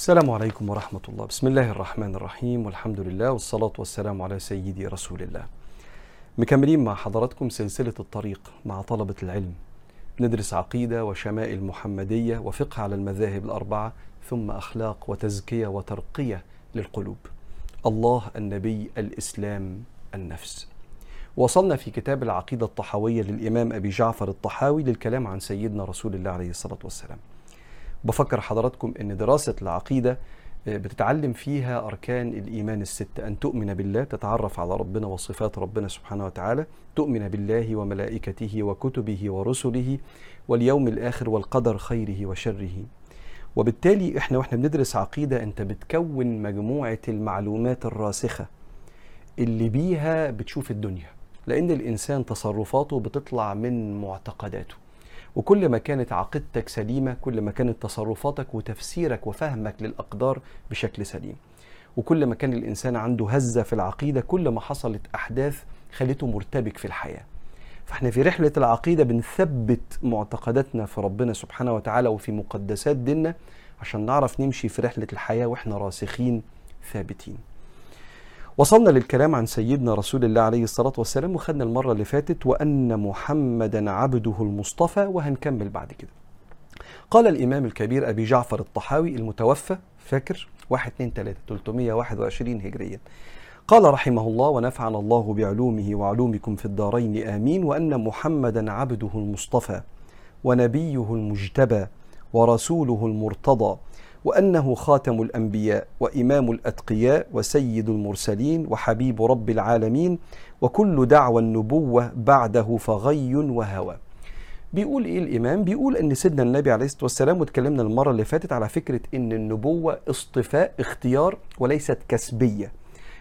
السلام عليكم ورحمة الله. بسم الله الرحمن الرحيم. والحمد لله والصلاة والسلام على سيدي رسول الله. مكملين مع حضراتكم سلسلة الطريق مع طلبة العلم. ندرس عقيدة وشمائل محمدية وفقه على المذاهب الأربعة ثم أخلاق وتزكية وترقية للقلوب. الله النبي الإسلام النفس. وصلنا في كتاب العقيدة الطحاوية للإمام أبي جعفر الطحاوي للكلام عن سيدنا رسول الله عليه الصلاة والسلام. بفكر حضراتكم إن دراسة العقيدة بتتعلم فيها أركان الإيمان السته أن تؤمن بالله تتعرف على ربنا وصفات ربنا سبحانه وتعالى تؤمن بالله وملائكته وكتبه ورسله واليوم الآخر والقدر خيره وشره. وبالتالي إحنا وإحنا بندرس عقيدة أنت بتكون مجموعة المعلومات الراسخة اللي بيها بتشوف الدنيا لأن الإنسان تصرفاته بتطلع من معتقداته. وكل ما كانت عقيدتك سليمة كل ما كانت تصرفاتك وتفسيرك وفهمك للأقدار بشكل سليم. وكل ما كان الإنسان عنده هزة في العقيدة كل ما حصلت أحداث خلته مرتبك في الحياة. فإحنا في رحلة العقيدة بنثبت معتقداتنا في ربنا سبحانه وتعالى وفي مقدسات ديننا عشان نعرف نمشي في رحلة الحياة وإحنا راسخين ثابتين. وصلنا للكلام عن سيدنا رسول الله عليه الصلاة والسلام وخدنا المرة اللي فاتت وأن محمدا عبده المصطفى وهنكمل بعد كده. قال الإمام الكبير أبي جعفر الطحاوي المتوفى فاكر؟ 1 2 3 321 هجريا. قال رحمه الله ونفعنا الله بعلومه وعلومكم في الدارين آمين. وأن محمدا عبده المصطفى ونبيه المجتبى ورسوله المرتضى وأنه خاتم الأنبياء وإمام الأتقياء وسيد المرسلين وحبيب رب العالمين وكل دعوى النبوة بعده فغي وهوى. بيقول إيه الإمام؟ بيقول أن سيدنا النبي عليه الصلاة والسلام واتكلمنا المرة اللي فاتت على فكرة إن النبوة اصطفاء اختيار وليست كسبية.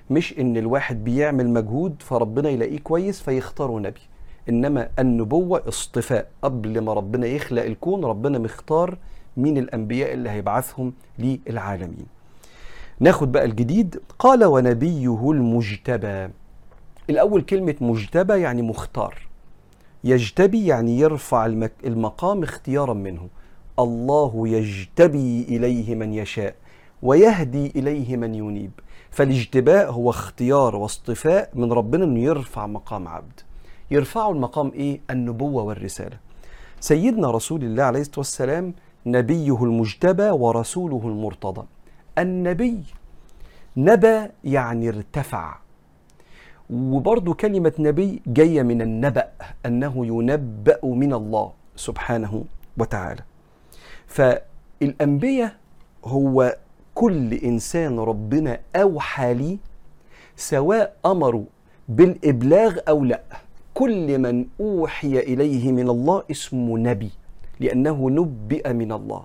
مش إن الواحد بيعمل مجهود فربنا يلاقيه كويس فيختاره نبي. إنما النبوة اصطفاء. قبل ما ربنا يخلق الكون ربنا مختار مين الأنبياء اللي هيبعثهم للعالمين. ناخد بقى الجديد. قال ونبيه المجتبى. الأول كلمة مجتبى يعني مختار. يجتبي يعني يرفع المقام اختيارا منه. الله يجتبي إليه من يشاء ويهدي إليه من ينيب. فالاجتباء هو اختيار واصطفاء من ربنا إنه يرفع مقام عبد. يرفعه المقام إيه؟ النبوة والرسالة. سيدنا رسول الله عليه الصلاة والسلام نبيه المجتبى ورسوله المرتضى. النبي نبى يعني ارتفع. وبرضو كلمة نبي جاية من النبأ أنه ينبأ من الله سبحانه وتعالى. فالأنبياء هو كل إنسان ربنا أوحى لي سواء أمروا بالإبلاغ أو لا. كل من أوحي إليه من الله اسمه نبي لأنه نبئ من الله.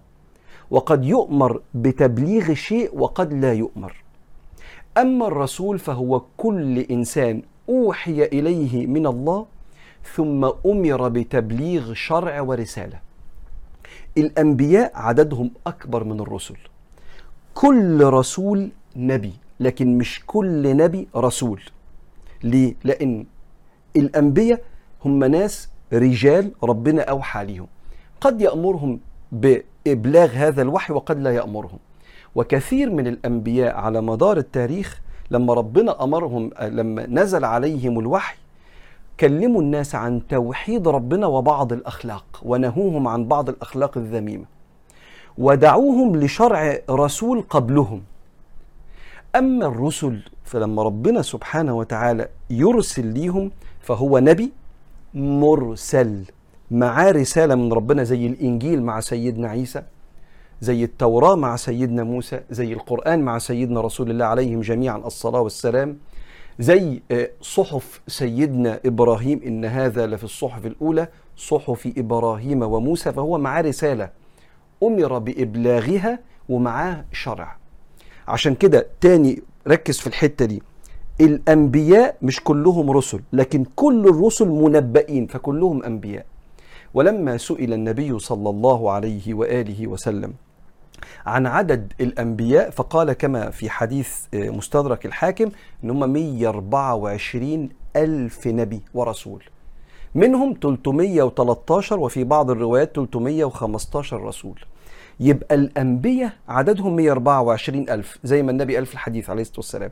وقد يؤمر بتبليغ شيء وقد لا يؤمر. أما الرسول فهو كل إنسان أوحي إليه من الله ثم أمر بتبليغ شرع ورسالة. الأنبياء عددهم أكبر من الرسل. كل رسول نبي لكن مش كل نبي رسول. ليه؟ لأن الأنبياء هم ناس رجال ربنا أوحى ليهم. قد يأمرهم بإبلاغ هذا الوحي وقد لا يأمرهم. وكثير من الأنبياء على مدار التاريخ لما ربنا أمرهم لما نزل عليهم الوحي كلموا الناس عن توحيد ربنا وبعض الأخلاق ونهوهم عن بعض الأخلاق الذميمة ودعوهم لشرع رسول قبلهم. أما الرسل فلما ربنا سبحانه وتعالى يرسل ليهم فهو نبي مرسل معاه رسالة من ربنا زي الإنجيل مع سيدنا عيسى زي التوراة مع سيدنا موسى زي القرآن مع سيدنا رسول الله عليهم جميعا الصلاة والسلام. زي صحف سيدنا إبراهيم إن هذا لفي الصحف الأولى صحف إبراهيم وموسى فهو معاه رسالة. أمر بإبلاغها ومعاه شرع. عشان كده تاني ركز في الحتة دي. الأنبياء مش كلهم رسل لكن كل الرسل منبئين فكلهم أنبياء. ولما سئل النبي صلى الله عليه وآله وسلم عن عدد الأنبياء فقال كما في حديث مستدرك الحاكم إن هم 124 ألف نبي ورسول. منهم 313 وفي بعض الروايات 315 رسول. يبقى الأنبياء عددهم 124 ألف زي ما النبي قال في الحديث عليه الصلاة والسلام.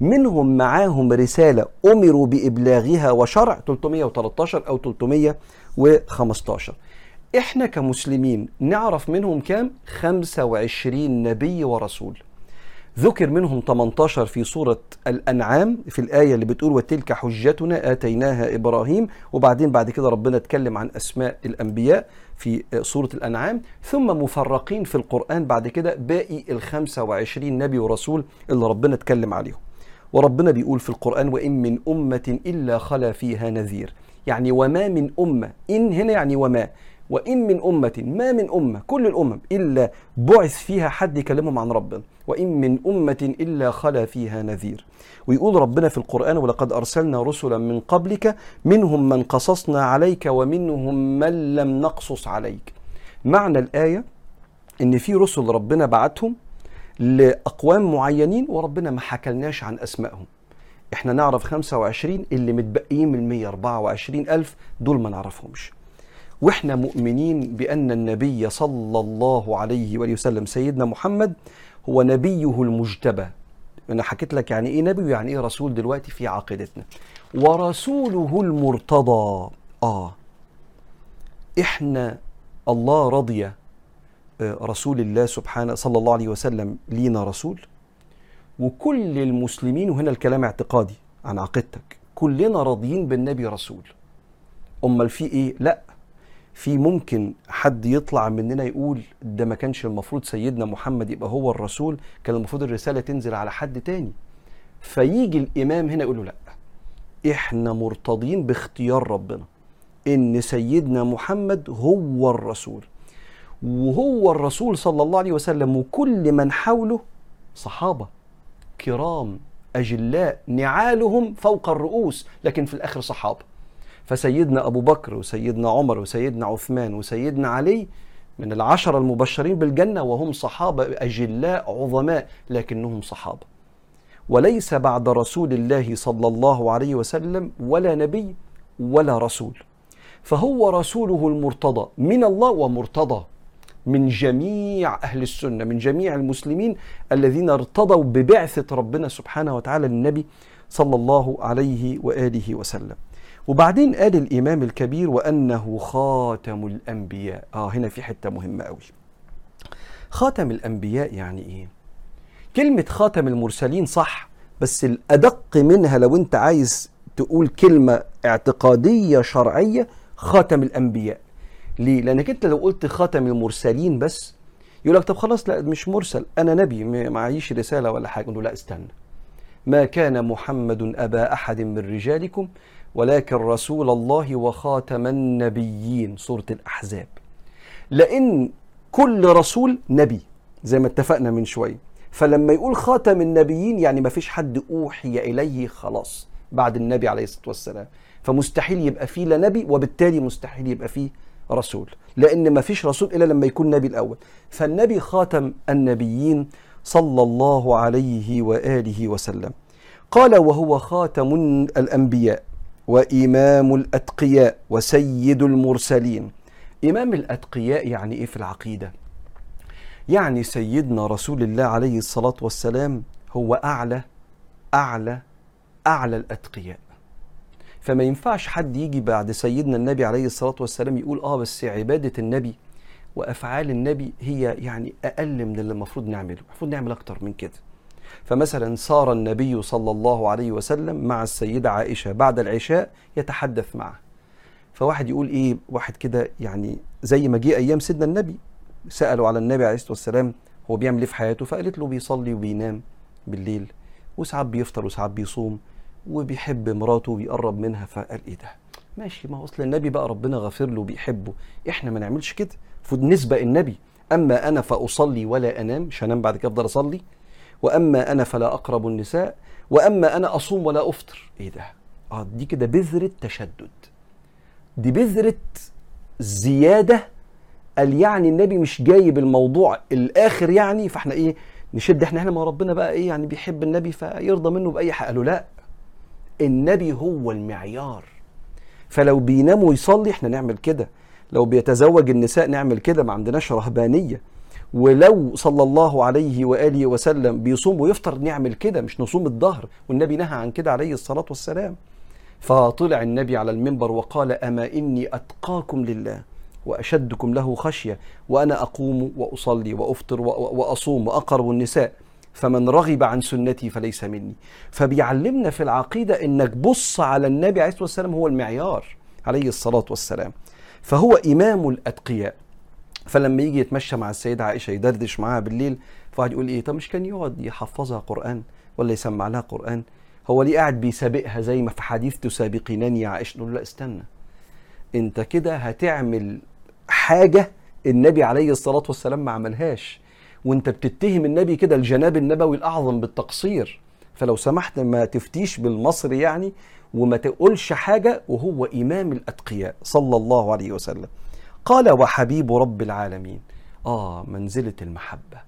منهم معاهم رسالة أمروا بإبلاغها وشرع 313 أو 315 إحنا كمسلمين نعرف منهم كام؟ 25 نبي ورسول. ذكر منهم 18 في سورة الأنعام في الآية اللي بتقول وتلك حجتنا آتيناها إبراهيم وبعدين بعد كده ربنا اتكلم عن أسماء الأنبياء في سورة الأنعام ثم مفرقين في القرآن بعد كده باقي ال 25 نبي ورسول اللي ربنا اتكلم عليهم. وربنا بيقول في القرآن وإن من أمة إلا خلا فيها نذير يعني وما من أمة إن هنا يعني وما. وإن من أمة ما من أمة كل الأمم إلا بعث فيها حد يكلمهم عن ربنا. وإن من أمة إلا خلا فيها نذير. ويقول ربنا في القرآن ولقد أرسلنا رسلا من قبلك منهم من قصصنا عليك ومنهم من لم نقصص عليك. معنى الآية إن في رسل ربنا بعتهم لأقوام معينين وربنا ما حكلناش عن أسمائهم. إحنا نعرف 25 اللي متبقيين من 124 ألف دول ما نعرفهمش. وإحنا مؤمنين بأن النبي صلى الله عليه وآله وسلم سيدنا محمد هو نبيه المجتبى. أنا حكيت لك يعني إيه نبي ويعني إيه رسول دلوقتي في عقيدتنا. ورسوله المرتضى. آه. إحنا الله رضي رسول الله سبحانه صلى الله عليه وسلم لينا رسول. وكل المسلمين وهنا الكلام اعتقادي عن عقيدتك كلنا راضيين بالنبي رسول. أمال في إيه؟ لا. في ممكن حد يطلع مننا يقول ده ما كانش المفروض سيدنا محمد يبقى هو الرسول كان المفروض الرسالة تنزل على حد تاني. فيجي الإمام هنا يقول له لأ إحنا مرتضين باختيار ربنا إن سيدنا محمد هو الرسول. وهو الرسول صلى الله عليه وسلم وكل من حوله صحابة كرام أجلاء نعالهم فوق الرؤوس لكن في الآخر صحابة. فسيدنا أبو بكر وسيدنا عمر وسيدنا عثمان وسيدنا علي من العشرة المبشرين بالجنة وهم صحابة أجلاء عظماء لكنهم صحابة. وليس بعد رسول الله صلى الله عليه وسلم ولا نبي ولا رسول. فهو رسوله المرتضى من الله ومرتضى من جميع أهل السنة من جميع المسلمين الذين ارتضوا ببعثة ربنا سبحانه وتعالى للنبي صلى الله عليه وآله وسلم. وبعدين قال الإمام الكبير وأنه خاتم الأنبياء. آه هنا في حتة مهمة قوي خاتم الأنبياء يعني إيه؟ كلمة خاتم المرسلين صح بس الأدق منها لو أنت عايز تقول كلمة اعتقادية شرعية خاتم الأنبياء. ليه؟ لأنك أنت لو قلت خاتم المرسلين بس يقول لك طب خلاص لا مش مرسل أنا نبي معيش رسالة ولا حاجة. نقول لا استنى. ما كان محمد أبا أحد من رجالكم ولكن رسول الله وخاتم النبيين سورة الأحزاب. لأن كل رسول نبي زي ما اتفقنا من شوية. فلما يقول خاتم النبيين يعني ما فيش حد أوحي إليه خلاص بعد النبي عليه الصلاة والسلام. فمستحيل يبقى فيه لا نبي وبالتالي مستحيل يبقى فيه رسول. لأن ما فيش رسول إلا لما يكون نبي الأول. فالنبي خاتم النبيين صلى الله عليه وآله وسلم. قال وهو خاتم الأنبياء. وإمام الأتقياء وسيد المرسلين. إمام الأتقياء يعني إيه في العقيدة؟ يعني سيدنا رسول الله عليه الصلاة والسلام هو أعلى أعلى أعلى الأتقياء. فما ينفعش حد يجي بعد سيدنا النبي عليه الصلاة والسلام يقول آه بس عبادة النبي وأفعال النبي هي يعني أقل من اللي المفروض نعمله. المفروض نعمل أكتر من كده. فمثلا سار النبي صلى الله عليه وسلم مع السيدة عائشة بعد العشاء يتحدث معها فواحد يقول إيه واحد كده يعني زي ما جه أيام سيدنا النبي سألوا على النبي عليه الصلاة والسلام هو بيعمل إيه في حياته؟ فقالت له بيصلي وبينام بالليل وساعات بيفطر وساعات بيصوم وبيحب مراته وبيقرب منها فقال إيه ده؟ ماشي ما هو أصل النبي بقى ربنا غافر له وبيحبه إحنا ما نعملش كده. المفروض نسبق النبي أما أنا فأصلي ولا أنام مش هنام بعد كده أفضل أصلي؟ وأما أنا فلا أقرب النساء وأما أنا أصوم ولا أفطر. إيه ده؟ آه دي كده بذرة تشدد. دي بذرة زيادة قال يعني النبي مش جايب الموضوع الآخر يعني فإحنا إيه نشد إحنا هنا ما ربنا بقى إيه يعني بيحب النبي فيرضى منه بأي حق قالوا لا النبي هو المعيار. فلو بينام ويصلي إحنا نعمل كده. لو بيتزوج النساء نعمل كده ما عندناش رهبانية. ولو صلى الله عليه وآله وسلم بيصوم ويفطر نعمل كده مش نصوم الظهر. والنبي نهى عن كده عليه الصلاة والسلام. فطلع النبي على المنبر وقال أما إني أتقاكم لله وأشدكم له خشية وأنا أقوم وأصلي وأفطر وأصوم وأقرب النساء فمن رغب عن سنتي فليس مني. فبيعلمنا في العقيدة إنك بص على النبي عليه الصلاة والسلام هو المعيار عليه الصلاة والسلام. فهو إمام الأتقياء. فلما يجي يتمشى مع السيدة عائشة يدردش معاها بالليل فواحد يقول إيه؟ طب مش كان يقعد يحفظها قرآن ولا يسمع لها قرآن؟ هو ليه قاعد بيسابقها زي ما في حديث تسابقينني يا عائشة؟ نقول لا استنى. أنت كده هتعمل حاجة النبي عليه الصلاة والسلام ما عملهاش وأنت بتتهم النبي كده الجناب النبوي الأعظم بالتقصير. فلو سمحت ما تفتيش بالمصري يعني وما تقولش حاجة وهو إمام الأتقياء صلى الله عليه وسلم. قال وحبيب رب العالمين. آه منزلة المحبة.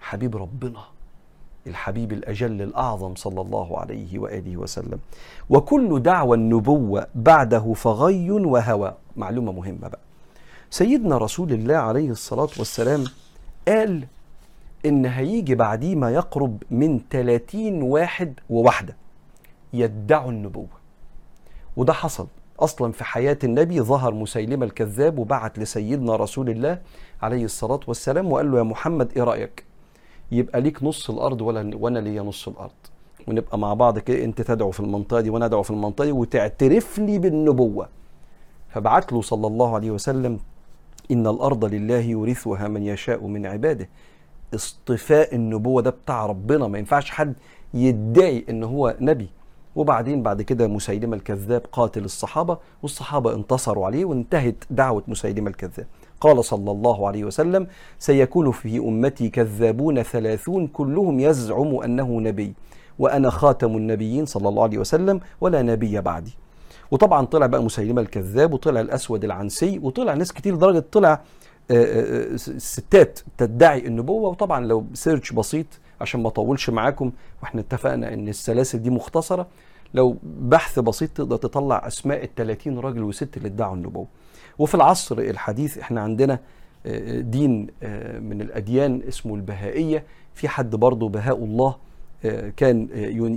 حبيب ربنا الحبيب الأجل الأعظم صلى الله عليه وآله وسلم. وكل دعوى النبوة بعده فغي وهوى. معلومة مهمة بقى. سيدنا رسول الله عليه الصلاة والسلام قال إن هيجي بعديه ما يقرب من 30 واحد وواحدة يدعوا النبوة. وده حصل. أصلا في حياة النبي ظهر مسيلمة الكذاب وبعت لسيدنا رسول الله عليه الصلاة والسلام وقال له يا محمد إيه رأيك؟ يبقى ليك نص الأرض ولا وأنا ليا نص الأرض. ونبقى مع بعض كده أنت تدعو في المنطقة دي وأنا أدعو في المنطقة دي وتعترف لي بالنبوة. فبعت له صلى الله عليه وسلم إن الأرض لله يورثها من يشاء من عباده. اصطفاء النبوة ده بتاع ربنا. ما ينفعش حد يدعي إن هو نبي. وبعدين بعد كده مسيلمة الكذاب قاتل الصحابة والصحابة انتصروا عليه وانتهت دعوة مسيلمة الكذاب. قال صلى الله عليه وسلم سيكون في أمتي كذابون ثلاثون كلهم يزعم أنه نبي وأنا خاتم النبيين صلى الله عليه وسلم ولا نبي بعدي. وطبعا طلع بقى مسيلمة الكذاب وطلع الأسود العنسي وطلع ناس كتير لدرجة طلع ستات تدعي النبوة. وطبعا لو سيرش بسيط عشان ما اطولش معاكم وإحنا اتفقنا إن السلاسل دي مختصرة. لو بحث بسيط تقدر تطلع أسماء ال 30 راجل وست اللي ادعوا النبوة. وفي العصر الحديث إحنا عندنا دين من الأديان اسمه البهائية. في حد برضه بهاء الله كان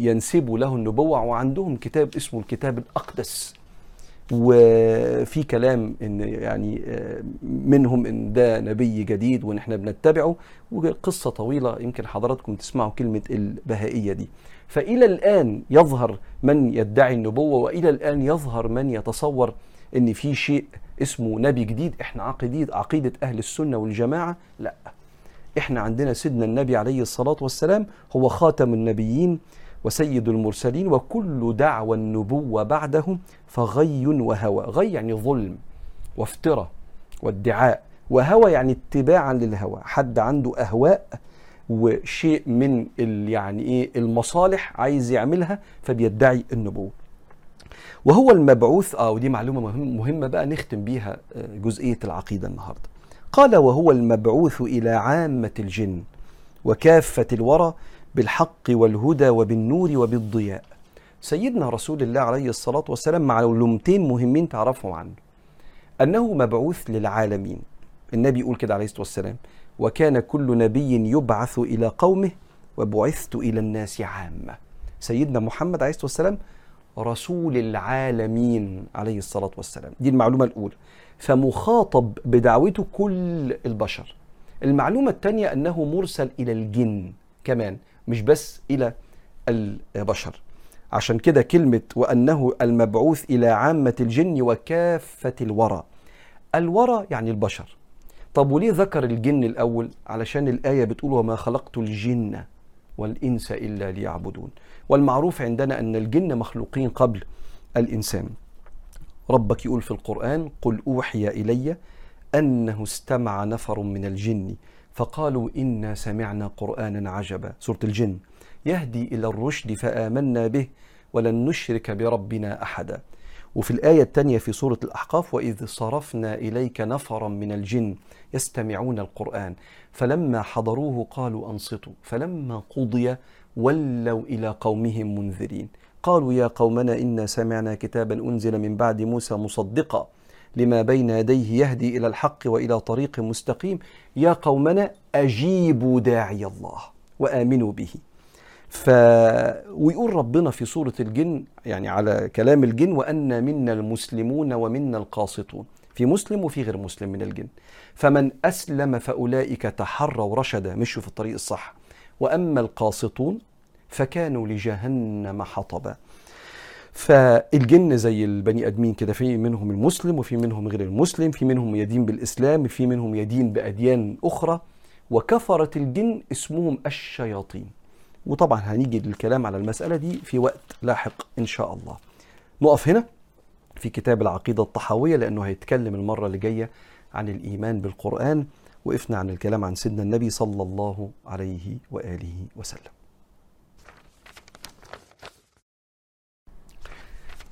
ينسبوا له النبوة وعندهم كتاب اسمه الكتاب الأقدس. وفي كلام إن يعني منهم إن ده نبي جديد وان إحنا بنتبعه وقصة طويلة يمكن حضراتكم تسمعوا كلمة البهائية دي. فإلى الآن يظهر من يدعي النبوة وإلى الآن يظهر من يتصور إن في شيء اسمه نبي جديد. إحنا عقيدة عقيدة أهل السنة والجماعة؟ لا. إحنا عندنا سيدنا النبي عليه الصلاة والسلام هو خاتم النبيين وسيد المرسلين وكل دعوى النبوة بعده فغي وهوى. غي يعني ظلم وافتراء وادعاء. وهوى يعني اتباعا للهوى. حد عنده أهواء وشيء من يعني إيه المصالح عايز يعملها فبيدعي النبوة. وهو المبعوث آه ودي معلومة مهم مهمة بقى نختم بيها جزئية العقيدة النهاردة. قال وهو المبعوث إلى عامة الجن وكافة الورى بالحق والهدى وبالنور وبالضياء. سيدنا رسول الله عليه الصلاة والسلام معلومتين مهمين تعرفهم عنه. أنه مبعوث للعالمين. النبي يقول كده عليه الصلاة والسلام وكان كل نبي يبعث إلى قومه وبعثت إلى الناس عامة. سيدنا محمد عليه الصلاة والسلام رسول العالمين عليه الصلاة والسلام. دي المعلومة الأولى. فمخاطب بدعوته كل البشر. المعلومة الثانية أنه مرسل إلى الجن كمان. مش بس إلى البشر. عشان كده كلمة وأنه المبعوث إلى عامة الجن وكافة الورى. الورى يعني البشر. طب وليه ذكر الجن الأول؟ علشان الآية بتقول وما خلقت الجن والإنس إلا ليعبدون. والمعروف عندنا أن الجن مخلوقين قبل الإنسان. ربك يقول في القرآن قل أوحي إلي أنه استمع نفر من الجن. فقالوا إنا سمعنا قرآنا عجبا. سورة الجن. يهدي إلى الرشد فآمنا به ولن نشرك بربنا أحدا. وفي الآية الثانية في سورة الأحقاف وإذ صرفنا إليك نفرا من الجن يستمعون القرآن فلما حضروه قالوا أنصتوا فلما قضي ولوا إلى قومهم منذرين. قالوا يا قومنا إنا سمعنا كتابا أنزل من بعد موسى مصدقا. لما بين يديه يهدي إلى الحق وإلى طريق مستقيم. يا قومنا أجيبوا داعي الله وآمنوا به. ف ويقول ربنا في سورة الجن يعني على كلام الجن وأن منا المسلمون ومنا القاسطون. في مسلم وفي غير مسلم من الجن. فمن أسلم فأولئك تحروا رشدا. مشوا في الطريق الصح. وأما القاسطون فكانوا لجهنم حطبا. فالجن زي البني أدمين كده في منهم المسلم وفي منهم غير المسلم في منهم يدين بالإسلام في منهم يدين بأديان أخرى. وكفره الجن اسمهم الشياطين. وطبعا هنيجي للكلام على المسألة دي في وقت لاحق إن شاء الله. نقف هنا في كتاب العقيدة الطحاوية لأنه هيتكلم المرة اللي جاية عن الإيمان بالقرآن وقفنا عن الكلام عن سيدنا النبي صلى الله عليه وآله وسلم.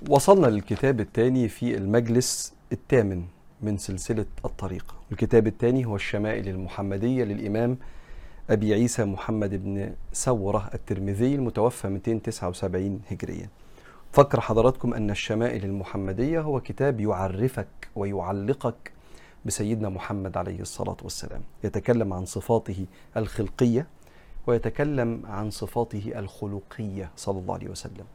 وصلنا للكتاب الثاني في المجلس الثامن من سلسلة الطريق الكتاب الثاني هو الشمائل المحمدية للإمام أبي عيسى محمد بن سورة الترمذي المتوفى 279 هجريا. فكر حضراتكم أن الشمائل المحمدية هو كتاب يعرفك ويعلقك بسيدنا محمد عليه الصلاة والسلام. يتكلم عن صفاته الخلقية ويتكلم عن صفاته الخلقية صلى الله عليه وسلم.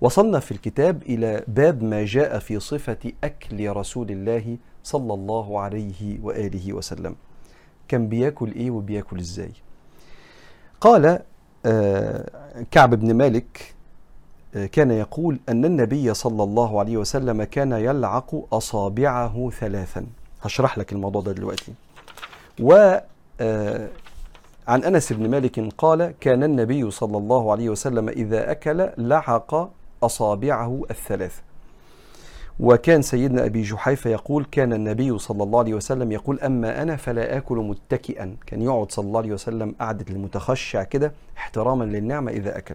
وصلنا في الكتاب إلى باب ما جاء في صفة أكل رسول الله صلى الله عليه وآله وسلم. كان بياكل إيه وبياكل إزاي؟ قال آه كعب بن مالك آه كان يقول أن النبي صلى الله عليه وسلم كان يلعق أصابعه ثلاثا. هشرح لك الموضوع ده دلوقتي. و آه عن أنس بن مالك قال كان النبي صلى الله عليه وسلم إذا أكل لعق أصابعه الثلاث. وكان سيدنا أبي جحيفة يقول كان النبي صلى الله عليه وسلم يقول أما أنا فلا آكل متكئا. كان يقعد صلى الله عليه وسلم قعدة المتخشع كده احتراما للنعمة إذا أكل.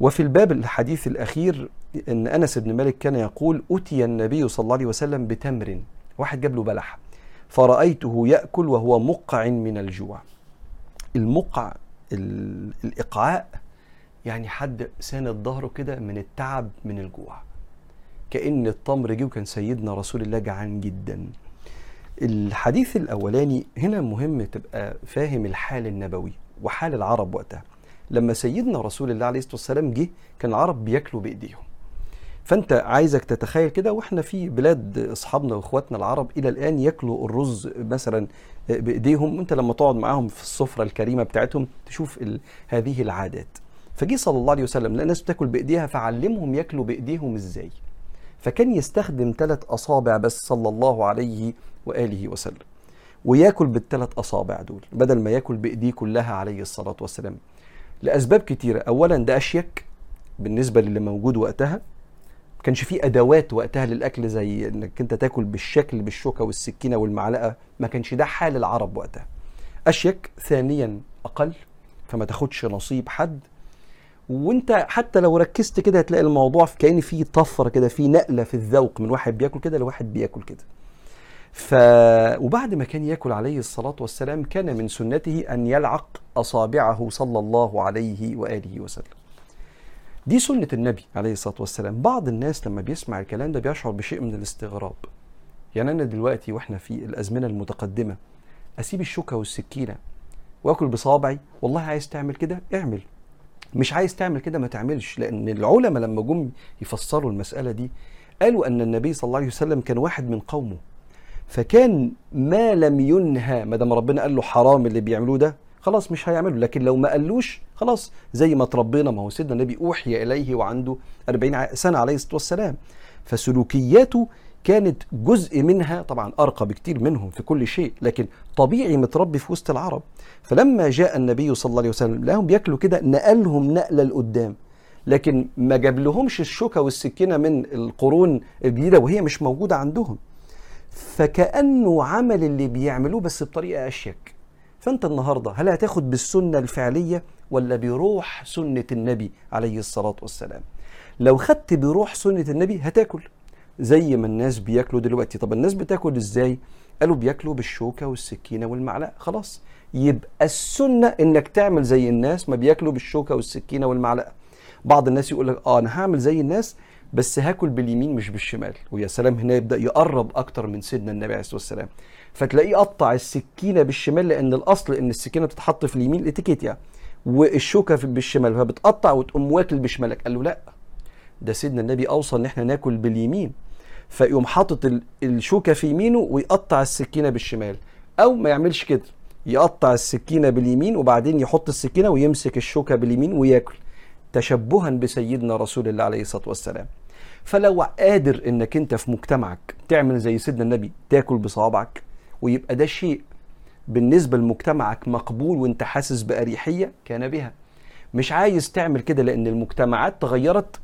وفي الباب الحديث الأخير أن أنس بن مالك كان يقول أتي النبي صلى الله عليه وسلم بتمر. واحد جاب له بلح. فرأيته يأكل وهو مقع من الجوع. المقع الإقعاء يعني حد ساند ظهره كده من التعب من الجوع. كأن التمر جه وكان سيدنا رسول الله جعان جدا. الحديث الأولاني هنا مهم تبقى فاهم الحال النبوي وحال العرب وقتها. لما سيدنا رسول الله عليه الصلاة والسلام جه كان العرب بياكلوا بإيديهم. فأنت عايزك تتخيل كده وإحنا في بلاد أصحابنا وإخواتنا العرب إلى الآن ياكلوا الرز مثلا بإيديهم. وأنت لما تقعد معاهم في السفرة الكريمة بتاعتهم تشوف هذه العادات. فجي صلى الله عليه وسلم لأن الناس بتاكل بإيديها فعلمهم ياكلوا بإيديهم إزاي؟ فكان يستخدم ثلاث أصابع بس صلى الله عليه وآله وسلم وياكل بالثلاث أصابع دول بدل ما ياكل بإيديه كلها عليه الصلاة والسلام. لأسباب كتيرة اولا ده أشيك بالنسبة للي موجود وقتها. ما كانش فيه أدوات وقتها للأكل زي إنك أنت تاكل بالشكل بالشوكة والسكينة والمعلقة ما كانش ده حال العرب وقتها. أشيك ثانيا أقل فما تاخدش نصيب حد وانت حتى لو ركزت كده هتلاقي الموضوع كأن في طفرة كده في نقلة في الذوق من واحد بياكل كده لواحد بياكل كده. ف وبعد ما كان ياكل عليه الصلاة والسلام كان من سنته أن يلعق أصابعه صلى الله عليه وآله وسلم. دي سنة النبي عليه الصلاة والسلام. بعض الناس لما بيسمع الكلام ده بيشعر بشيء من الاستغراب. يعني أنا دلوقتي وإحنا في الأزمنة المتقدمة أسيب الشوكة والسكينة وآكل بصابعي؟ والله عايز تعمل كده؟ اعمل. مش عايز تعمل كده ما تعملش. لأن العلماء لما جم يفسروا المسألة دي قالوا أن النبي صلى الله عليه وسلم كان واحد من قومه. فكان ما لم ينهى ما دام ربنا قال له حرام اللي بيعملوه ده خلاص مش هيعمله. لكن لو ما قالوش خلاص زي ما تربينا. ما هو سيدنا النبي أوحي إليه وعنده 40 سنة عليه الصلاة والسلام. فسلوكياته كانت جزء منها طبعا أرقى بكتير منهم في كل شيء لكن طبيعي متربي في وسط العرب. فلما جاء النبي صلى الله عليه وسلم لهم بياكلوا كده نقلهم نقلة لقدام. لكن ما جاب لهمش الشوكة والسكينة من القرون الجديدة وهي مش موجودة عندهم. فكأنه عمل اللي بيعملوه بس بطريقة أشيك. فأنت النهارده هل هتاخد بالسنة الفعلية ولا بروح سنة النبي عليه الصلاة والسلام؟ لو خدت بروح سنة النبي هتاكل. زي ما الناس بياكلوا دلوقتي. طب الناس بتاكل إزاي؟ قالوا بياكلوا بالشوكة والسكينة والمعلقة. خلاص. يبقى السنة إنك تعمل زي الناس ما بياكلوا بالشوكة والسكينة والمعلقة. بعض الناس يقول لك آه أنا هعمل زي الناس بس هاكل باليمين مش بالشمال. ويا سلام هنا يبدأ يقرب أكتر من سيدنا النبي عليه الصلاة والسلام. فتلاقيه قطع السكينة بالشمال لأن الأصل إن السكينة بتتحط في اليمين الإتيكيت يعني. والشوكة بالشمال فبتقطع وتقوم واكل بشمالك. قال له لا. ده سيدنا النبي أوصى إن إحنا ناكل باليمين فيقوم حاطط الشوكة في يمينه ويقطع السكينة بالشمال أو ما يعملش كده يقطع السكينة باليمين وبعدين يحط السكينة ويمسك الشوكة باليمين وياكل تشبها بسيدنا رسول الله عليه الصلاة والسلام. فلو قادر إنك أنت في مجتمعك تعمل زي سيدنا النبي تاكل بصوابعك ويبقى ده شيء بالنسبة لمجتمعك مقبول وأنت حاسس بأريحية كان بها. مش عايز تعمل كده لأن المجتمعات تغيرت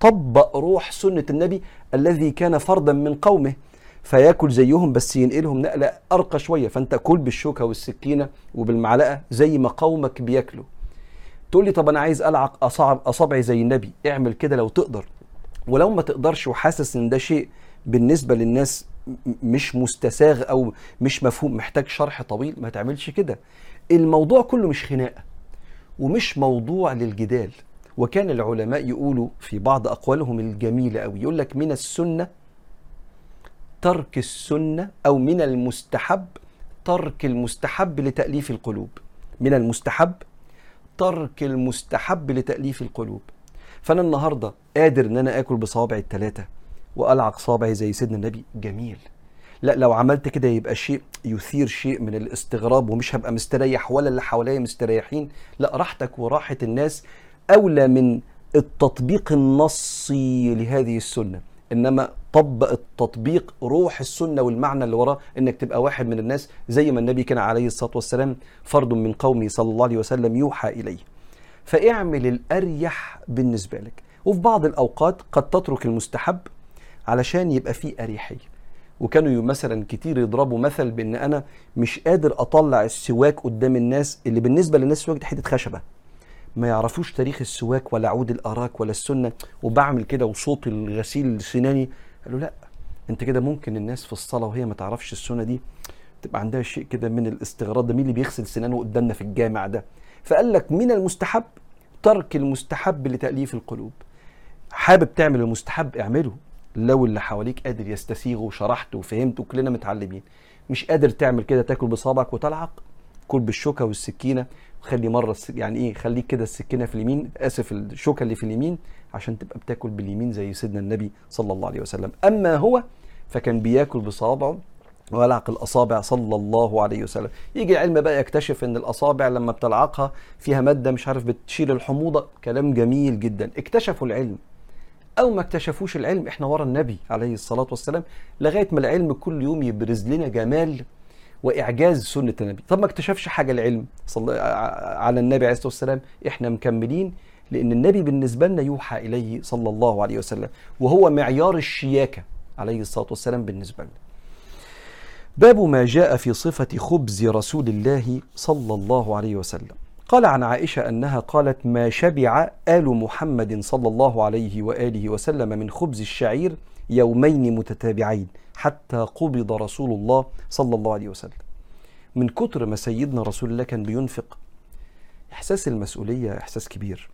طبق روح سنة النبي الذي كان فردا من قومه فيأكل زيهم بس ينقلهم نقلة أرقى شوية. فأنت كل بالشوكة والسكينة وبالمعلقة زي ما قومك بياكلوا. تقول لي طب أنا عايز ألعق أصعب أصابعي زي النبي اعمل كده لو تقدر. ولو ما تقدرش وحاسس إن ده شيء بالنسبة للناس مش مستساغ أو مش مفهوم محتاج شرح طويل ما تعملش كده. الموضوع كله مش خناقة ومش موضوع للجدال. وكان العلماء يقولوا في بعض أقوالهم الجميلة قوي يقول لك من السنة ترك السنة أو من المستحب ترك المستحب لتأليف القلوب. من المستحب ترك المستحب لتأليف القلوب. فأنا النهارده قادر إن أنا آكل بصوابعي الثلاثه وألعق صابعي زي سيدنا النبي. جميل. لا لو عملت كده يبقى شيء يثير شيء من الاستغراب ومش هبقى مستريح ولا اللي حواليا مستريحين. لا راحتك وراحة الناس أولى من التطبيق النصي لهذه السنة. إنما طبق التطبيق روح السنة والمعنى اللي وراه إنك تبقى واحد من الناس زي ما النبي كان عليه الصلاة والسلام فرد من قومه صلى الله عليه وسلم يوحى إليه. فاعمل الأريح بالنسبة لك. وفي بعض الأوقات قد تترك المستحب علشان يبقى فيه أريحية. وكانوا مثلا كتير يضربوا مثل بإن أنا مش قادر أطلع السواك قدام الناس اللي بالنسبة للناس السواك دي حتة خشبة. ما يعرفوش تاريخ السواك ولا عود الأراك ولا السنة وبعمل كده وصوت الغسيل سناني قالوا لا أنت كده ممكن الناس في الصلاة وهي ما تعرفش السنة دي تبقى عندها شيء كده من الاستغراب ده مين اللي بيغسل سنانه قدامنا في الجامع ده؟ فقال لك من المستحب ترك المستحب لتأليف القلوب. حابب تعمل المستحب؟ اعمله. لو اللي حواليك قادر يستسيغه وشرحت وفهمت وكلنا متعلمين. مش قادر تعمل كده تاكل بصابعك وتلعق؟ كل بالشوكة والسكينة. خلي مرة يعني إيه خليك كده السكينة في اليمين آسف الشوكة اللي في اليمين عشان تبقى بتاكل باليمين زي سيدنا النبي صلى الله عليه وسلم. أما هو فكان بياكل بصوابعه ولعق الأصابع صلى الله عليه وسلم. يجي العلم بقى يكتشف إن الأصابع لما بتلعقها فيها مادة مش عارف بتشيل الحموضة. كلام جميل جدا. اكتشفوا العلم. أو ما اكتشفوش العلم إحنا ورا النبي عليه الصلاة والسلام. لغاية ما العلم كل يوم يبرز لنا جمال وإعجاز سنة النبي. طب ما اكتشفش حاجة العلم. صلى على النبي عليه الصلاة والسلام إحنا مكملين لأن النبي بالنسبة لنا يوحى إليه صلى الله عليه وسلم وهو معيار الشياكة عليه الصلاة والسلام بالنسبة لنا. باب ما جاء في صفة خبز رسول الله صلى الله عليه وسلم. قال عن عائشة أنها قالت ما شبع آل محمد صلى الله عليه وآله وسلم من خبز الشعير يومين متتابعين. حتى قبض رسول الله صلى الله عليه وسلم. من كتر ما سيدنا رسول الله كان بينفق إحساس المسؤولية إحساس كبير.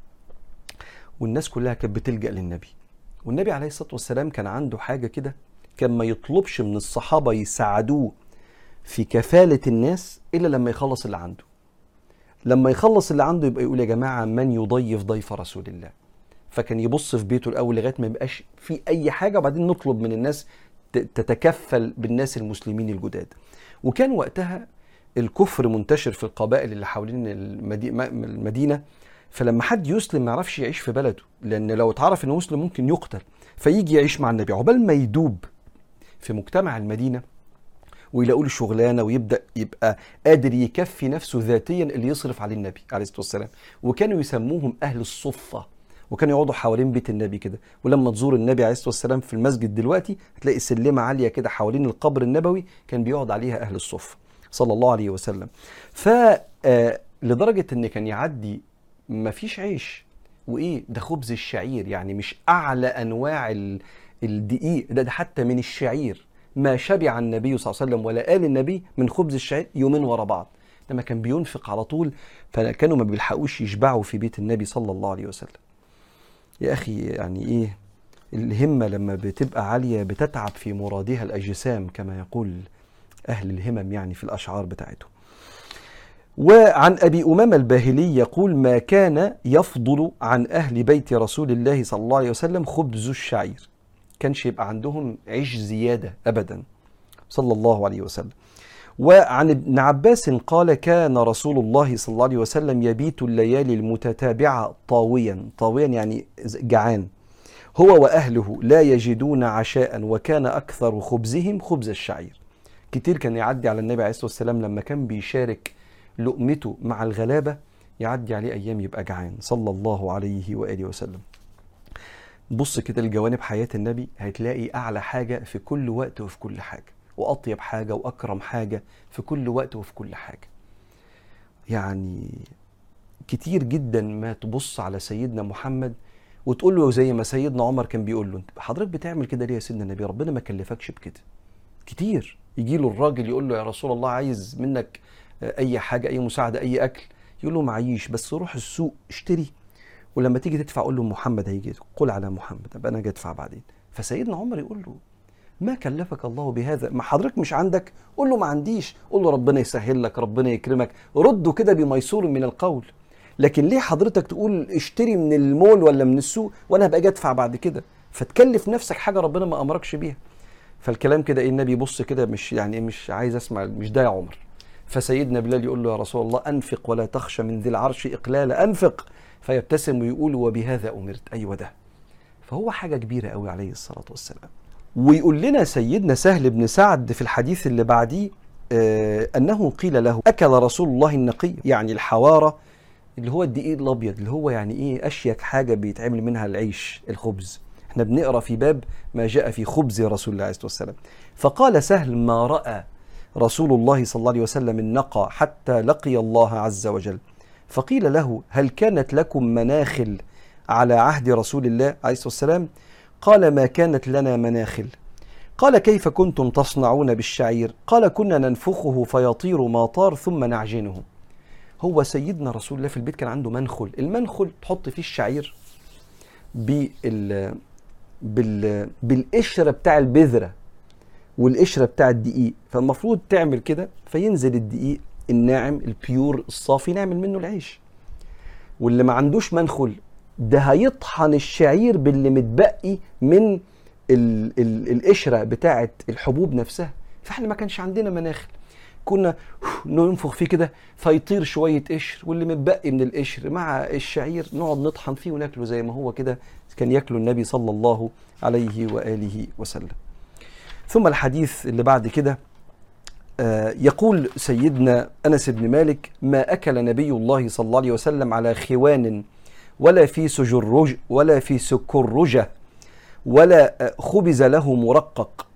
والناس كلها كانت بتلجأ للنبي. والنبي عليه الصلاة والسلام كان عنده حاجة كده كان ما يطلبش من الصحابة يساعدوه في كفالة الناس إلا لما يخلص اللي عنده. لما يخلص اللي عنده يبقى يقول يا جماعة من يضيف ضيف رسول الله؟ فكان يبص في بيته الأول لغاية ما يبقاش في أي حاجة وبعدين نطلب من الناس تتكفل بالناس المسلمين الجداد. وكان وقتها الكفر منتشر في القبائل اللي حوالين المدينة فلما حد يسلم ما يعرفش يعيش في بلده لأن لو اتعرف إنه مسلم ممكن يقتل فيجي يعيش مع النبي. عقبال ما يدوب في مجتمع المدينة ويلاقوا له شغلانة ويبدأ يبقى قادر يكفي نفسه ذاتيا اللي يصرف عليه النبي عليه الصلاة والسلام. وكانوا يسموهم أهل الصفة. وكانوا يقعدوا حوالين بيت النبي كده. ولما تزور النبي عليه الصلاة والسلام في المسجد دلوقتي هتلاقي سلمة عالية كده حوالين القبر النبوي كان بيقعد عليها أهل الصفه صلى الله عليه وسلم. ف لدرجة إن كان يعدي ما فيش عيش. وإيه؟ ده خبز الشعير يعني مش أعلى أنواع الدقيق. ده, ده حتى من الشعير. ما شبع النبي صلى الله عليه وسلم ولا آل النبي من خبز الشعير يومين ورا بعض. لما كان بينفق على طول. فكانوا ما بيلحقوش يشبعوا في بيت النبي صلى الله عليه وسلم. يا أخي يعني إيه الهمة لما بتبقى عالية بتتعب في مرادها الأجسام كما يقول أهل الهمم يعني في الأشعار بتاعتهم وعن أبي أمامة الباهلي يقول ما كان يفضل عن أهل بيت رسول الله صلى الله عليه وسلم خبز الشعير. كانش يبقى عندهم عيش زيادة ابدا. صلى الله عليه وسلم. وعن ابن عباس قال كان رسول الله صلى الله عليه وسلم يبيت الليالي المتتابعة طاويا. طاويا يعني جعان. هو وأهله لا يجدون عشاء وكان أكثر خبزهم خبز الشعير. كتير كان يعدي على النبي عليه الصلاة والسلام لما كان بيشارك لقمته مع الغلابة يعدي عليه أيام يبقى جعان. صلى الله عليه وآله وسلم. بص كده لجوانب حياة النبي هتلاقي أعلى حاجة في كل وقت وفي كل حاجة. وأطيب حاجة وأكرم حاجة في كل وقت وفي كل حاجة. يعني كتير جدا ما تبص على سيدنا محمد وتقول له زي ما سيدنا عمر كان بيقول له حضرتك بتعمل كده ليه يا سيدنا النبي؟ ربنا ما كلفكش بكده. كتير. يجي له الراجل يقول له يا رسول الله عايز منك أي حاجة أي مساعدة أي أكل؟ يقول له معيش بس روح السوق اشتري. ولما تيجي تدفع قول له محمد هيجي قل على محمد أبقى أنا أجي أدفع بعدين. فسيدنا عمر يقول له ما كلفك الله بهذا؟ ما حضرتك مش عندك؟ قول له ما عنديش. قول له ربنا يسهل لك ربنا يكرمك. رده كده بميسور من القول. لكن ليه حضرتك تقول اشتري من المول ولا من السوق وأنا هبقى أجي ادفع بعد كده؟ فتكلف نفسك حاجة ربنا ما أمركش بيها. فالكلام كده إيه النبي يبص كده مش يعني مش عايز أسمع مش ده يا عمر. فسيدنا بلال يقول له يا رسول الله أنفق ولا تخشى من ذي العرش اقلالا أنفق. فيبتسم ويقول وبهذا أمرت. أيوه ده. فهو حاجة كبيرة قوي عليه الصلاة والسلام. ويقول لنا سيدنا سهل بن سعد في الحديث اللي بعديه آه أنه قيل له أكل رسول الله النقي يعني الحوارة اللي هو الدقيق الأبيض اللي هو يعني إيه أشيك حاجة بيتعمل منها العيش الخبز. إحنا بنقرأ في باب ما جاء في خبز رسول الله عليه الصلاة والسلام. فقال سهل ما رأى رسول الله صلى الله عليه وسلم النقى حتى لقي الله عز وجل. فقيل له هل كانت لكم مناخل على عهد رسول الله عليه الصلاة والسلام؟ قال ما كانت لنا مناخل. قال كيف كنتم تصنعون بالشعير؟ قال كنا ننفخه فيطير ما طار ثم نعجنه. هو سيدنا رسول الله في البيت كان عنده منخل. المنخل تحط فيه الشعير بال بال بالقشرة بتاع البذرة والقشرة بتاع الدقيق. فالمفروض تعمل كده فينزل الدقيق الناعم البيور الصافي نعمل منه العيش. واللي ما عندوش منخل ده هيطحن الشعير باللي متبقي من ال ال القشرة بتاعه الحبوب نفسها. فاحنا ما كانش عندنا مناخل كنا ننفخ فيه كده فيطير شوية قشر واللي متبقي من القشر مع الشعير نقعد نطحن فيه وناكله زي ما هو كده كان ياكله النبي صلى الله عليه وآله وسلم. ثم الحديث اللي بعد كده يقول سيدنا أنس بن مالك ما أكل نبي الله صلى الله عليه وسلم على خوان ولا في سجرج ولا في سكرجه ولا خبز له مرقق.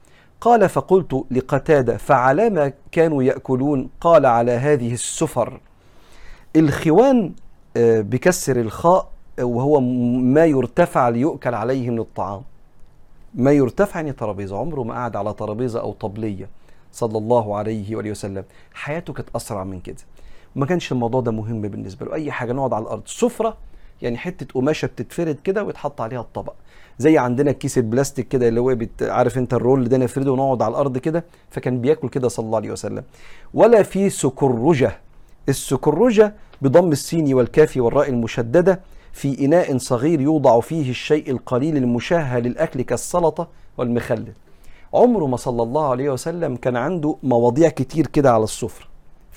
قال فقلت لقتادة فعلى ما كانوا يأكلون؟ قال على هذه السفر. الخوان بكسر الخاء وهو ما يرتفع ليؤكل عليه من الطعام. ما يرتفع يعني ترابيزة عمره ما قعد على ترابيزة أو طبلية صلى الله عليه وآله وسلم. حياته كانت أسرع من كده. وما كانش الموضوع ده مهم بالنسبة له. أي حاجة نقعد على الأرض. سفرة يعني حتة قماشة بتتفرد كده ويتحط عليها الطبق. زي عندنا الكيس البلاستيك كده اللي هو بت... عارف انت الرول ده نفرده ونقعد على الأرض كده فكان بياكل كده صلى الله عليه وسلم. ولا في سكرجة. السكرجة بضم السين والكاف والراء المشددة في إناء صغير يوضع فيه الشيء القليل المشهى للأكل كالسلطة والمخلل. عمره ما صلى الله عليه وسلم كان عنده مواضيع كتير كده على السفرة.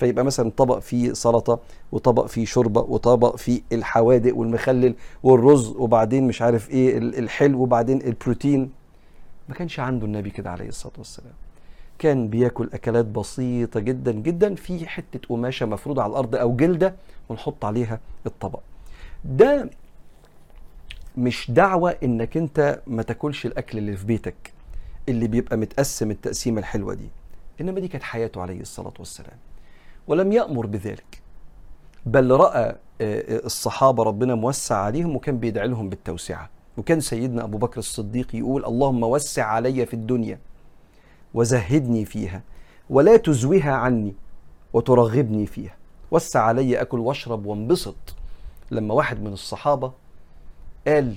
فيبقى مثلا طبق فيه سلطة وطبق فيه شوربة وطبق فيه الحوادق والمخلل والرز وبعدين مش عارف إيه الحلو وبعدين البروتين. ما كانش عنده النبي كده عليه الصلاة والسلام. كان بياكل أكلات بسيطة جدا جدا في حتة قماشة مفروضة على الأرض أو جلدة ونحط عليها الطبق. ده مش دعوة إنك أنت ما تاكلش الأكل اللي في بيتك اللي بيبقى متقسم التقسيمة الحلوة دي. إنما دي كانت حياته عليه الصلاة والسلام. ولم يأمر بذلك. بل رأى الصحابة ربنا موسع عليهم وكان بيدعي لهم بالتوسعة. وكان سيدنا أبو بكر الصديق يقول اللهم وسع علي في الدنيا وزهدني فيها ولا تزوها عني وترغبني فيها. وسع علي أكل واشرب وانبسط. لما واحد من الصحابة قال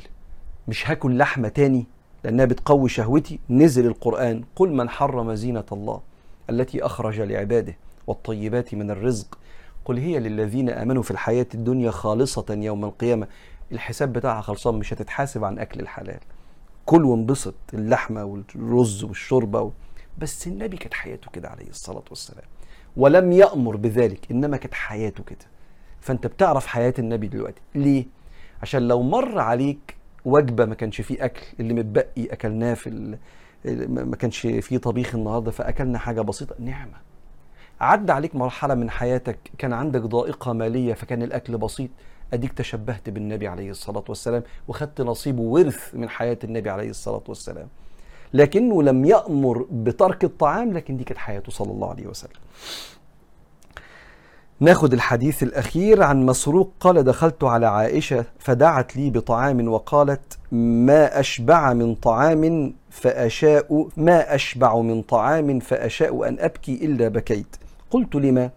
مش هاكل لحمة تاني لأنها بتقوي شهوتي؟ نزل القرآن قل من حرم زينة الله التي أخرج لعباده. والطيبات من الرزق. قل هي للذين آمنوا في الحياة الدنيا خالصة يوم القيامة. الحساب بتاعها خلصان مش هتتحاسب عن أكل الحلال. كل وانبسط اللحمة والرز والشوربة و... بس النبي كانت حياته كده عليه الصلاة والسلام. ولم يأمر بذلك إنما كانت حياته كده. فأنت بتعرف حياة النبي دلوقتي. ليه؟ عشان لو مر عليك وجبة ما كانش فيه أكل اللي متبقي أكلناه في ال... ما كانش فيه طبيخ النهارده فأكلنا حاجة بسيطة نعمة. عدى عليك مرحلة من حياتك كان عندك ضائقة مالية فكان الأكل بسيط؟ أديك تشبهت بالنبي عليه الصلاة والسلام وخدت نصيب ورث من حياة النبي عليه الصلاة والسلام. لكنه لم يأمر بترك الطعام لكن دي كانت حياته صلى الله عليه وسلم. ناخد الحديث الأخير عن مسروق قال دخلت على عائشة فدعت لي بطعام وقالت ما أشبع من طعام فأشاء ما أشبع من طعام فأشاء أن أبكي إلا بكيت قلت لما؟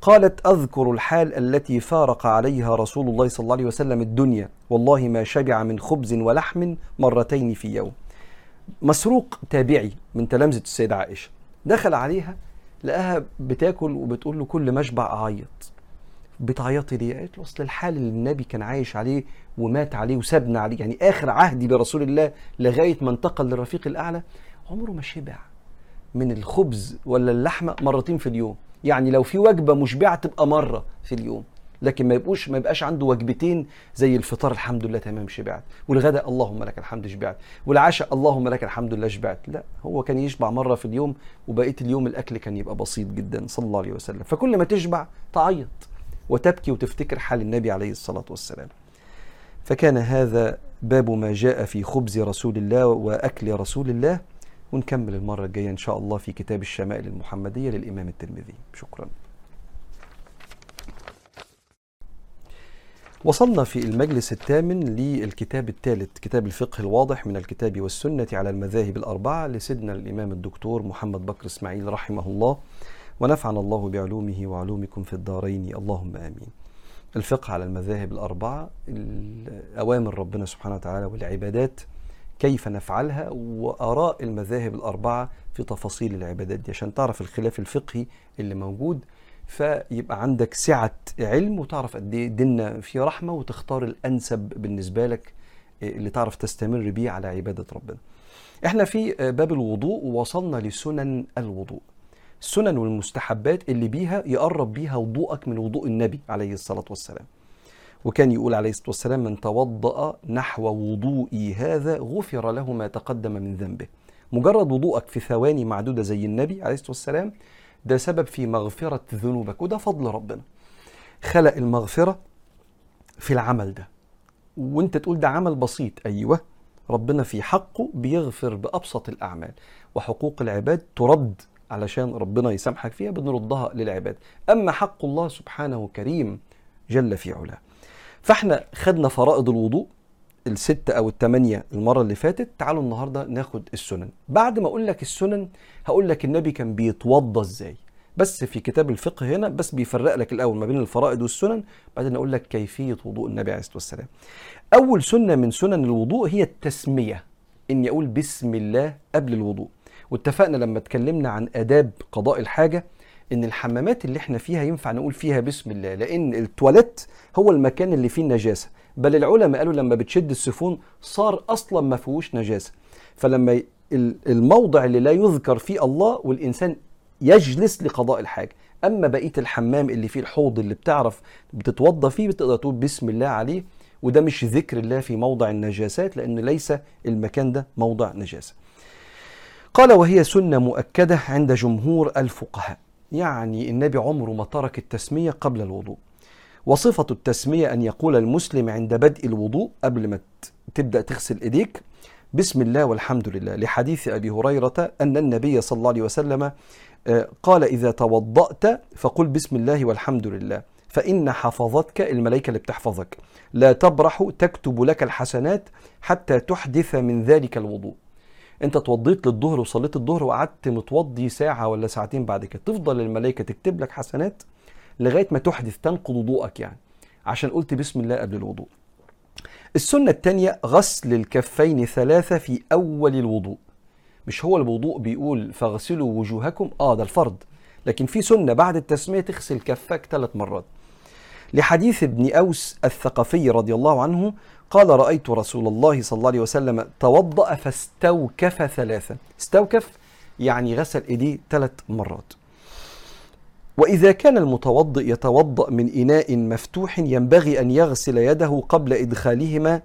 قالت أذكر الحال التي فارق عليها رسول الله صلى الله عليه وسلم الدنيا والله ما شبع من خبز ولحم مرتين في يوم. مسروق تابعي من تلامذة السيدة عائشة. دخل عليها لقاها بتاكل وبتقول له كل ما اشبع اعيط بتعيطي ليه؟ قالت له أصل الحال اللي النبي كان عايش عليه ومات عليه وسابنا عليه يعني آخر عهدي برسول الله لغاية ما انتقل للرفيق الأعلى عمره ما شبع من الخبز ولا اللحمة مرتين في اليوم. يعني لو في وجبة مشبعة تبقى مرة في اليوم لكن ما يبقوش ما يبقاش عنده وجبتين زي الفطار الحمد لله تمام شبعت. والغداء اللهم لك الحمد شبعت. والعشاء اللهم لك الحمد لله شبعت. لا هو كان يشبع مرة في اليوم وبقيه اليوم الأكل كان يبقى بسيط جدا صلى الله عليه وسلم. فكل ما تشبع تعيط وتبكي وتفتكر حال النبي عليه الصلاة والسلام. فكان هذا باب ما جاء في خبز رسول الله وأكل رسول الله. ونكمل المرة الجاية إن شاء الله في كتاب الشمائل المحمدية للإمام الترمذي. شكرا. وصلنا في المجلس الثامن للكتاب الثالث كتاب الفقه الواضح من الكتاب والسنة على المذاهب الأربعة لسيدنا الإمام الدكتور محمد بكر إسماعيل رحمه الله ونفعنا الله بعلومه وعلومكم في الدارين. اللهم آمين. الفقه على المذاهب الأربعة أوامر ربنا سبحانه وتعالى والعبادات كيف نفعلها وآراء المذاهب الأربعة في تفاصيل العبادات دي. عشان تعرف الخلاف الفقهي اللي موجود فيبقى عندك سعة علم وتعرف قد إيه ديننا فيه رحمة وتختار الأنسب بالنسبة لك اللي تعرف تستمر بيه على عبادة ربنا. إحنا في باب الوضوء وصلنا لسنن الوضوء. السنن والمستحبات اللي بيها يقرب بيها وضوءك من وضوء النبي عليه الصلاة والسلام. وكان يقول عليه الصلاة والسلام من توضأ نحو وضوئي هذا غفر له ما تقدم من ذنبه. مجرد وضوءك في ثواني معدودة زي النبي عليه الصلاة والسلام ده سبب في مغفرة ذنوبك وده فضل ربنا. خلق المغفرة في العمل ده. وانت تقول ده عمل بسيط أيوه ربنا في حقه بيغفر بأبسط الأعمال. وحقوق العباد ترد علشان ربنا يسامحك فيها بنردها للعباد. أما حق الله سبحانه كريم جل في علاه. فاحنا خدنا فرائض الوضوء الستة أو الثمانية المرة اللي فاتت. تعالوا النهاردة ناخد السنن. بعد ما أقول لك السنن هقول لك النبي كان بيتوضى إزاي. بس في كتاب الفقه هنا بس بيفرق لك الأول ما بين الفرائض والسنن بعدين أقول لك كيفية وضوء النبي عليه الصلاة والسلام. أول سنة من سنن الوضوء هي التسمية إني أقول بسم الله قبل الوضوء. واتفقنا لما اتكلمنا عن آداب قضاء الحاجة إن الحمامات اللي إحنا فيها ينفع نقول فيها بسم الله لأن التواليت هو المكان اللي فيه النجاسة. بل العلماء قالوا لما بتشد السفون صار أصلا ما فيهوش نجاسة. فلما الموضع اللي لا يذكر فيه الله والإنسان يجلس لقضاء الحاجة. أما بقية الحمام اللي فيه الحوض اللي بتعرف بتتوضى فيه بتقدر تقول بسم الله عليه. وده مش ذكر الله في موضع النجاسات لأن ليس المكان ده موضع نجاسة. قال وهي سنة مؤكدة عند جمهور الفقهاء. يعني النبي عمره ما ترك التسمية قبل الوضوء. وصفة التسمية أن يقول المسلم عند بدء الوضوء قبل ما تبدأ تغسل إيديك بسم الله والحمد لله. لحديث أبي هريرة أن النبي صلى الله عليه وسلم قال إذا توضأت فقل بسم الله والحمد لله فإن حفظتك الملائكة اللي بتحفظك. لا تبرح تكتب لك الحسنات حتى تحدث من ذلك الوضوء. انت اتوضيت للظهر وصليت الظهر وقعدت متوضي ساعة ولا ساعتين بعد كده تفضل الملائكة تكتب لك حسنات لغاية ما تحدث تنقض وضوءك يعني. عشان قلت بسم الله قبل الوضوء. السنة الثانية غسل الكفين ثلاثة في أول الوضوء. مش هو الوضوء بيقول فاغسلوا وجوهكم؟ آه ده الفرض. لكن في سنة بعد التسمية تغسل كفك ثلاث مرات. لحديث ابن أوس الثقفي رضي الله عنه قال رأيت رسول الله صلى الله عليه وسلم توضأ فاستوكف ثلاثا استوكف يعني غسل إيديه ثلاث مرات. وإذا كان المتوضئ يتوضأ من إناء مفتوح ينبغي أن يغسل يده قبل إدخالهما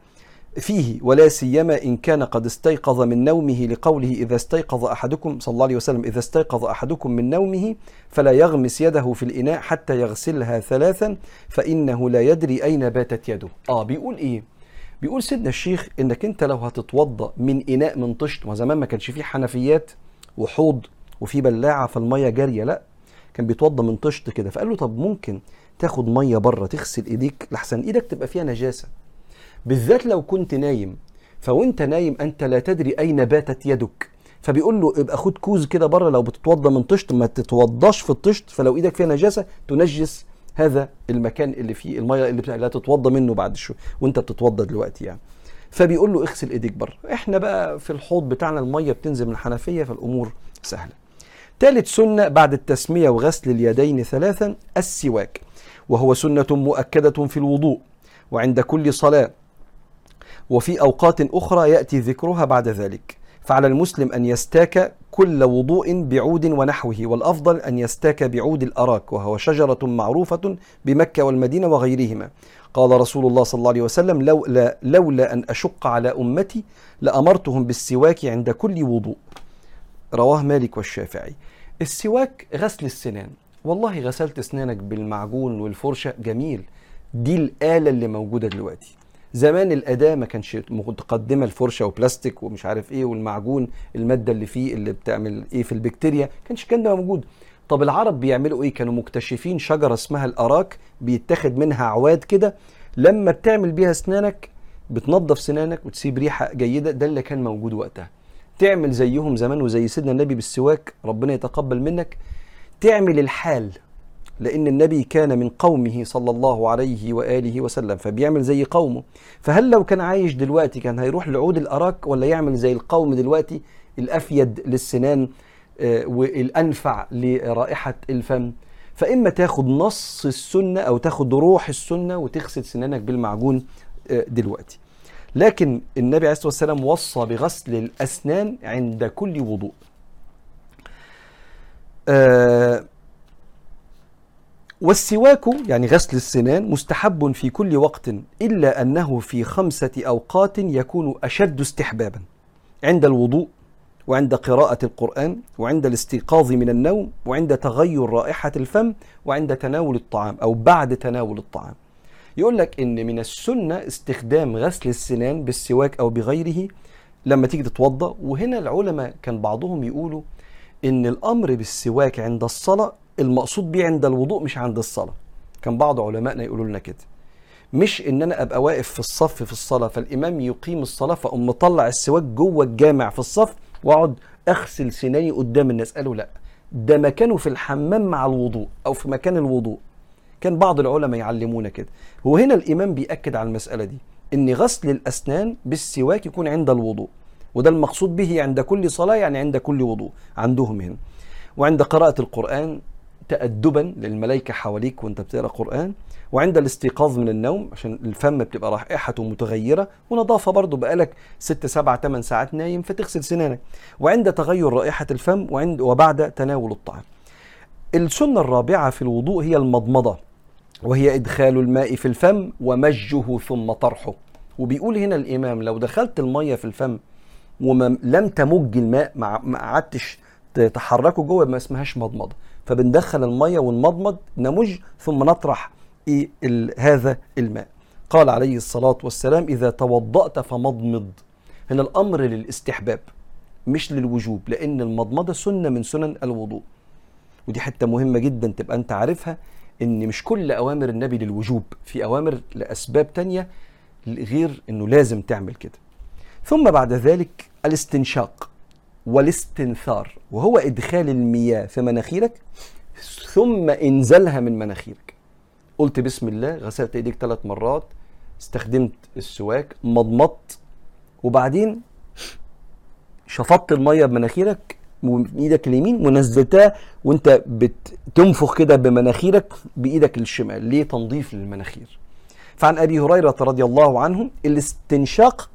فيه ولا سيما إن كان قد استيقظ من نومه لقوله إذا استيقظ أحدكم صلى الله عليه وسلم إذا استيقظ أحدكم من نومه فلا يغمس يده في الإناء حتى يغسلها ثلاثا فإنه لا يدري أين باتت يده. آه بيقول إيه؟ بيقول سيدنا الشيخ إنك أنت لو هتتوضأ من إناء من طشت وزمان ما كانش فيه حنفيات وحوض وفي بلاعة فالمية جارية لا كان بيتوضى من طشت كده. فقال له طب ممكن تاخد مية بره تغسل إيديك لحسن إيدك تبقى فيها نجاسة. بالذات لو كنت نايم فوأنت نايم أنت لا تدري أين باتت يدك. فبيقول له ابقى خد كوز كده بره لو بتتوضى من طشت ما تتوضاش في الطشت فلو إيدك فيها نجاسة تنجس هذا المكان اللي فيه المية اللي لا تتوضى منه بعد شوية وانت بتتوضى دلوقتي يعني. فبيقول له اغسل ايديك بره. إحنا بقى في الحوض بتاعنا المية بتنزل من الحنفية فالأمور سهلة. ثالث سنة بعد التسمية وغسل اليدين ثلاثا السواك. وهو سنة مؤكدة في الوضوء وعند كل صلاة. وفي أوقات أخرى يأتي ذكرها بعد ذلك. فعلى المسلم أن يستاك كل وضوء بعود ونحوه والأفضل أن يستاك بعود الأراك وهو شجرة معروفة بمكة والمدينة وغيرهما. قال رسول الله صلى الله عليه وسلم لولا, لولا أن أشق على أمتي لأمرتهم بالسواك عند كل وضوء. رواه مالك والشافعي. السواك غسل السنان. والله غسلت اسنانك بالمعجون والفرشة جميل. دي الآلة اللي موجودة دلوقتي. زمان الأداة ما كانش متقدمة الفرشة وبلاستيك ومش عارف إيه والمعجون المادة اللي فيه اللي بتعمل إيه في البكتيريا كانش كان ده موجود. طب العرب بيعملوا إيه؟ كانوا مكتشفين شجرة اسمها الأراك بيتاخد منها عواد كده لما بتعمل بيها أسنانك بتنظف سنانك وتسيب ريحة جيدة ده اللي كان موجود وقتها. تعمل زيهم زمان وزي سيدنا النبي بالسواك ربنا يتقبل منك. تعمل الحال لأن النبي كان من قومه صلى الله عليه وآله وسلم فبيعمل زي قومه. فهل لو كان عايش دلوقتي كان هيروح لعود الأراك ولا يعمل زي القوم دلوقتي؟ الأفيد للسنان آه، والأنفع لرائحة الفم. فإما تاخد نص السنة أو تاخد روح السنة وتغسل سنانك بالمعجون آه، دلوقتي. لكن النبي عليه الصلاة والسلام وصى بغسل الأسنان عند كل وضوء. آه والسواك يعني غسل السنان مستحب في كل وقت إلا أنه في خمسة أوقات يكون أشد استحبابا. عند الوضوء وعند قراءة القرآن وعند الاستيقاظ من النوم وعند تغير رائحة الفم وعند تناول الطعام أو بعد تناول الطعام. يقول لك إن من السنة استخدام غسل السنان بالسواك أو بغيره لما تيجي تتوضأ. وهنا العلماء كان بعضهم يقولوا إن الأمر بالسواك عند الصلاة المقصود بيه عند الوضوء مش عند الصلاة. كان بعض علمائنا يقولوا لنا كده. مش إن أنا أبقى واقف في الصف في الصلاة فالإمام يقيم الصلاة فأقوم مطلع السواك جوه الجامع في الصف وأقعد أغسل سناني قدام الناس. قالوا لا ده مكانه في الحمام مع الوضوء أو في مكان الوضوء. كان بعض العلماء يعلمونا كده. هو هنا الإمام بيأكد على المسألة دي إن غسل الأسنان بالسواك يكون عند الوضوء. وده المقصود به عند كل صلاة يعني عند كل وضوء عندهم هنا. وعند قراءة القرآن تأدبا للملائكة حواليك وأنت بتقرأ قرآن وعند الاستيقاظ من النوم عشان الفم بتبقى رائحته متغيرة ونظافة برضه بقالك ست سبع ثمان ساعات نايم فتغسل سنانك. وعند تغير رائحة الفم وعند وبعد تناول الطعام. السنة الرابعة في الوضوء هي المضمضة وهي إدخال الماء في الفم ومجه ثم طرحه. وبيقول هنا الإمام لو دخلت المية في الفم ولم تمج الماء ما قعدتش تحركه جوه ما اسمهاش مضمضة. فبندخل المية ونمضمض نمج ثم نطرح إيه هذا الماء. قال عليه الصلاة والسلام إذا توضأت فمضمض. هنا الأمر للاستحباب مش للوجوب لأن المضمضة سنة من سنن الوضوء. ودي حتة مهمة جدا تبقى أنت عارفها إن مش كل أوامر النبي للوجوب في أوامر لأسباب تانية غير إنه لازم تعمل كده. ثم بعد ذلك الاستنشاق. والاستنثار وهو إدخال المياه في مناخيرك ثم انزلها من مناخيرك. قلت بسم الله غسلت إيديك ثلاث مرات استخدمت السواك مضمضت وبعدين شفطت الميه بمناخيرك بايدك اليمين ونزلتها وأنت بتنفخ كده بمناخيرك بإيدك الشمال ليه تنظيف للمناخير. فعن أبي هريرة رضي الله عنه الاستنشاق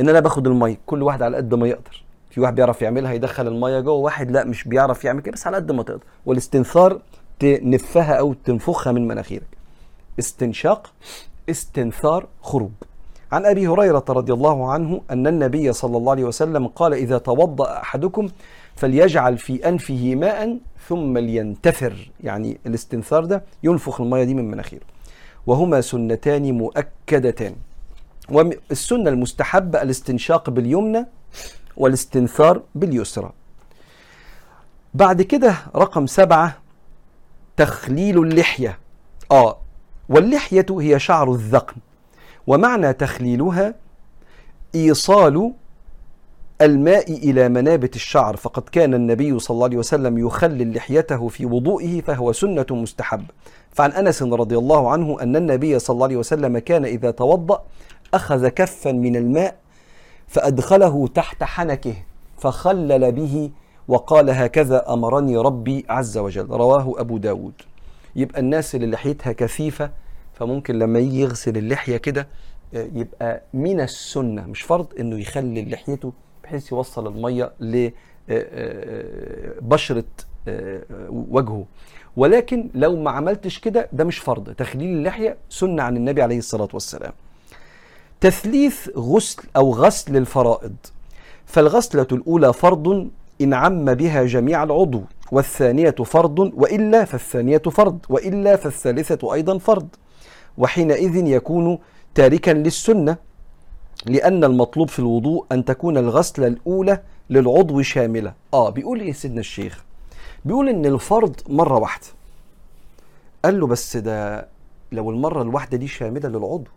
إن أنا باخد المية كل واحد على قد ما يقدر. في واحد بيعرف يعملها يدخل المية جوه واحد لا مش بيعرف يعمل كده بس على قد ما تقدر. والاستنثار تنفها أو تنفخها من مناخيرك. استنشاق استنثار خروج. عن أبي هريرة رضي الله عنه أن النبي صلى الله عليه وسلم قال إذا توضأ أحدكم فليجعل في أنفه ماء ثم لينتثر. يعني الاستنثار ده ينفخ المية دي من مناخيره. وهما سنتان مؤكدتان. والسنة المستحبة الاستنشاق باليمنى والاستنثار باليسرى. بعد كده رقم سبعة تخليل اللحية. آه واللحية هي شعر الذقن. ومعنى تخليلها إيصال الماء إلى منابت الشعر. فقد كان النبي صلى الله عليه وسلم يخلل لحيته في وضوئه فهو سنة مستحب. فعن أنس رضي الله عنه أن النبي صلى الله عليه وسلم كان إذا توضأ أخذ كفا من الماء فأدخله تحت حنكه فخلل به وقال هكذا أمرني ربي عز وجل. رواه أبو داود. يبقى الناس اللي لحيتها كثيفة فممكن لما يجي يغسل اللحية كده يبقى من السنة مش فرض إنه يخلي لحيته بحيث يوصل المية لبشرة وجهه. ولكن لو ما عملتش كده ده مش فرض. تخليل اللحية سنة عن النبي عليه الصلاة والسلام. تثليث غسل أو غسل الفرائض. فالغسلة الأولى فرض إن عم بها جميع العضو والثانية فرض وإلا فالثانية فرض وإلا فالثالثة أيضا فرض. وحينئذ يكون تاركا للسنة لأن المطلوب في الوضوء أن تكون الغسلة الأولى للعضو شاملة. آه بيقول إيه سيدنا الشيخ؟ بيقول إن الفرض مرة واحدة. قال له بس ده لو المرة الواحدة دي شاملة للعضو.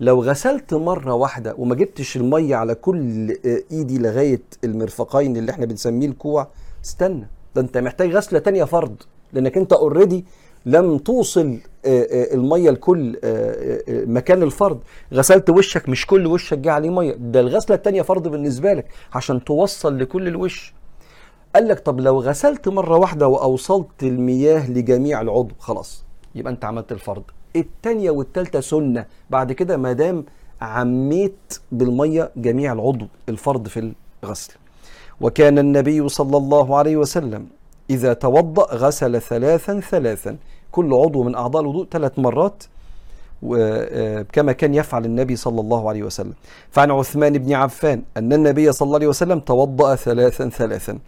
لو غسلت مرة واحدة وما جبتش المية على كل إيدي لغاية المرفقين اللي إحنا بنسميه الكوع استنى ده أنت محتاج غسلة تانية فرض لأنك أنت اوريدي لم توصل المية لكل مكان الفرض. غسلت وشك مش كل وشك جه عليه مية ده الغسلة التانية فرض بالنسبة لك عشان توصل لكل الوش. قال لك طب لو غسلت مرة واحدة وأوصلت المياه لجميع العضو خلاص يبقى أنت عملت الفرض. التانية والتالتة سنة. بعد كده ما دام عميت بالمية جميع العضو الفرض في الغسل. وكان النبي صلى الله عليه وسلم إذا توضأ غسل ثلاثا ثلاثا. كل عضو من أعضاء الوضوء ثلاث مرات كما كان يفعل النبي صلى الله عليه وسلم. فعن عثمان بن عفان أن النبي صلى الله عليه وسلم توضأ ثلاثا ثلاثا.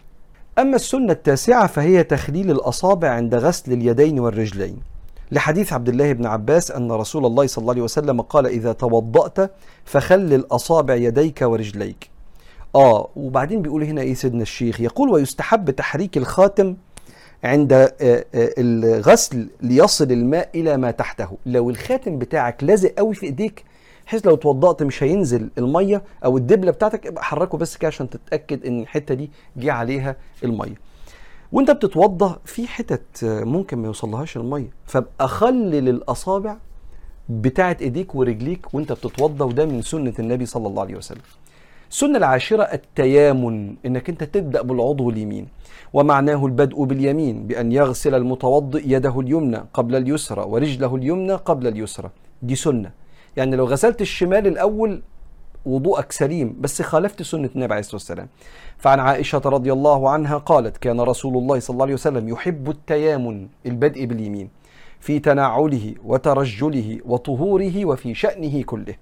أما السنة التاسعة فهي تخليل الأصابع عند غسل اليدين والرجلين. لحديث عبد الله بن عباس أن رسول الله صلى الله عليه وسلم قال إذا توضأت فخلل أصابع يديك ورجليك. آه وبعدين بيقول هنا إيه سيدنا الشيخ؟ يقول ويستحب تحريك الخاتم عند الغسل ليصل الماء إلى ما تحته. لو الخاتم بتاعك لازق قوي في إيديك بحيث لو توضأت مش هينزل المية أو الدبلة بتاعتك ابقى حركه بس كده عشان تتأكد إن الحتة دي جه عليها المية. وانت بتتوضأ في حتت ممكن ما يوصلهاش المية. فابقى خلل الاصابع بتاعة إيديك ورجليك وانت بتتوضأ وده من سنة النبي صلى الله عليه وسلم. السنة العاشرة التيامن إنك انت تبدأ بالعضو اليمين ومعناه البدء باليمين بأن يغسل المتوضئ يده اليمنى قبل اليسرى ورجله اليمنى قبل اليسرى. دي سنة. يعني لو غسلت الشمال الأول وضوءك سليم بس خالفت سنة النبي عليه الصلاة والسلام. فعن عائشة رضي الله عنها قالت كان رسول الله صلى الله عليه وسلم يحب التيامن البدء باليمين في تناعله وترجله وطهوره وفي شأنه كله.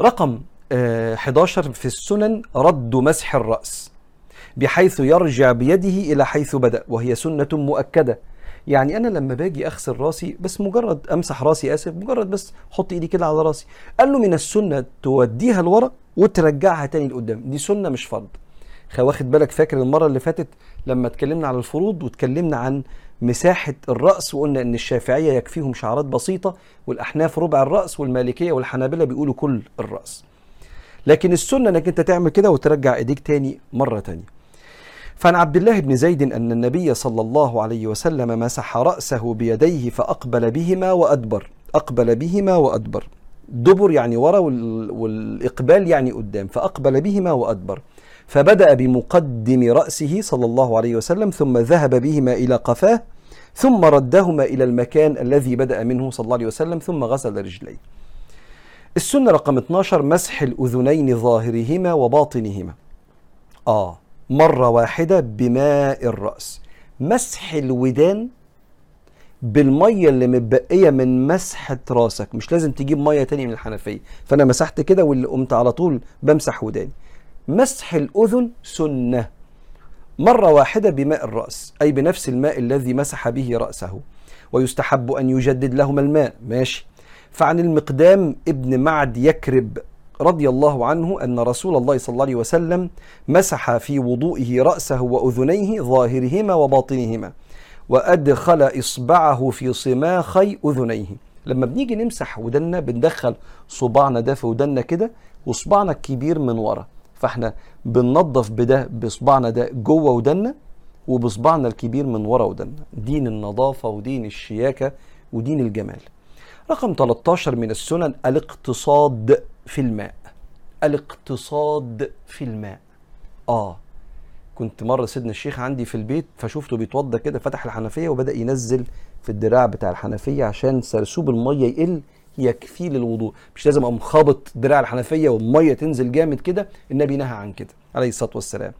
رقم 11 في السنن رد مسح الرأس بحيث يرجع بيده إلى حيث بدأ وهي سنة مؤكدة. يعني أنا لما باجي أغسل راسي بس مجرد أمسح راسي آسف مجرد بس أحط إيدي كده على راسي قال له من السنة توديها لورا وترجعها تاني لقدام. دي سنة مش فرض. واخد بالك فاكر المرة اللي فاتت لما اتكلمنا على الفروض واتكلمنا عن مساحة الرأس وقلنا إن الشافعية يكفيهم شعرات بسيطة والأحناف ربع الرأس والمالكية والحنابلة بيقولوا كل الرأس. لكن السنة إنك أنت تعمل كده وترجع إيديك تاني مرة تانية. فعن عبد الله بن زيد أن النبي صلى الله عليه وسلم مسح رأسه بيديه فأقبل بهما وأدبر. أقبل بهما وأدبر. دبر يعني ورا والإقبال يعني قدام. فأقبل بهما وأدبر. فبدأ بمقدم رأسه صلى الله عليه وسلم ثم ذهب بهما إلى قفاه ثم ردهما إلى المكان الذي بدأ منه صلى الله عليه وسلم ثم غسل رجليه. السنة رقم 12 مسح الأذنين ظاهرهما وباطنهما. آه. مرة واحدة بماء الرأس. مسح الودان بالمية اللي متبقية من مسحة راسك. مش لازم تجيب مية تاني من الحنفية. فأنا مسحت كده واللي قمت على طول بمسح وداني. مسح الأذن سنة. مرة واحدة بماء الرأس. أي بنفس الماء الذي مسح به رأسه. ويستحب أن يجدد لهما الماء. ماشي. فعن المقدام ابن معد يكرب. رضي الله عنه أن رسول الله صلى الله عليه وسلم مسح في وضوئه رأسه وأذنيه ظاهرهما وباطنهما وأدخل إصبعه في صماخي أذنيه. لما بنيجي نمسح ودنا بندخل صباعنا ده في ودنا كده وصباعنا الكبير من ورا. فإحنا بننظف بده بصباعنا ده جوه ودنا وبصباعنا الكبير من ورا ودنا دين النظافة ودين الشياكة ودين الجمال. رقم 13 من السنن الاقتصاد. في الماء. الاقتصاد في الماء. آه. كنت مرة سيدنا الشيخ عندي في البيت فشفته بيتوضى كده فتح الحنفية وبدأ ينزل في الدراع بتاع الحنفية عشان سرسوب المية يقل يكفي للوضوء. مش لازم أقوم خابط دراع الحنفية والمية تنزل جامد كده النبي نهى عن كده عليه الصلاة والسلام.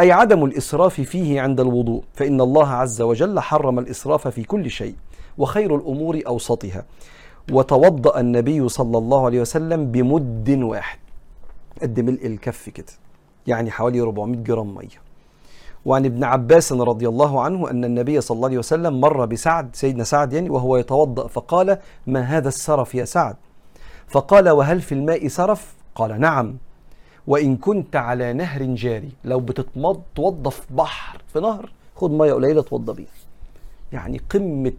أي عدم الإسراف فيه عند الوضوء فإن الله عز وجل حرم الإسراف في كل شيء وخير الأمور أوسطها. وتوضأ النبي صلى الله عليه وسلم بمد واحد. قد ملء الكف كده. يعني حوالي 400 جرام مية. وعن ابن عباس رضي الله عنه أن النبي صلى الله عليه وسلم مر بسعد سيدنا سعد يعني وهو يتوضأ فقال ما هذا السرف يا سعد؟ فقال وهل في الماء سرف؟ قال نعم. وإن كنت على نهر جاري لو بتتمض توضى في بحر في نهر خد مية قليلة توضى بيها يعني قمة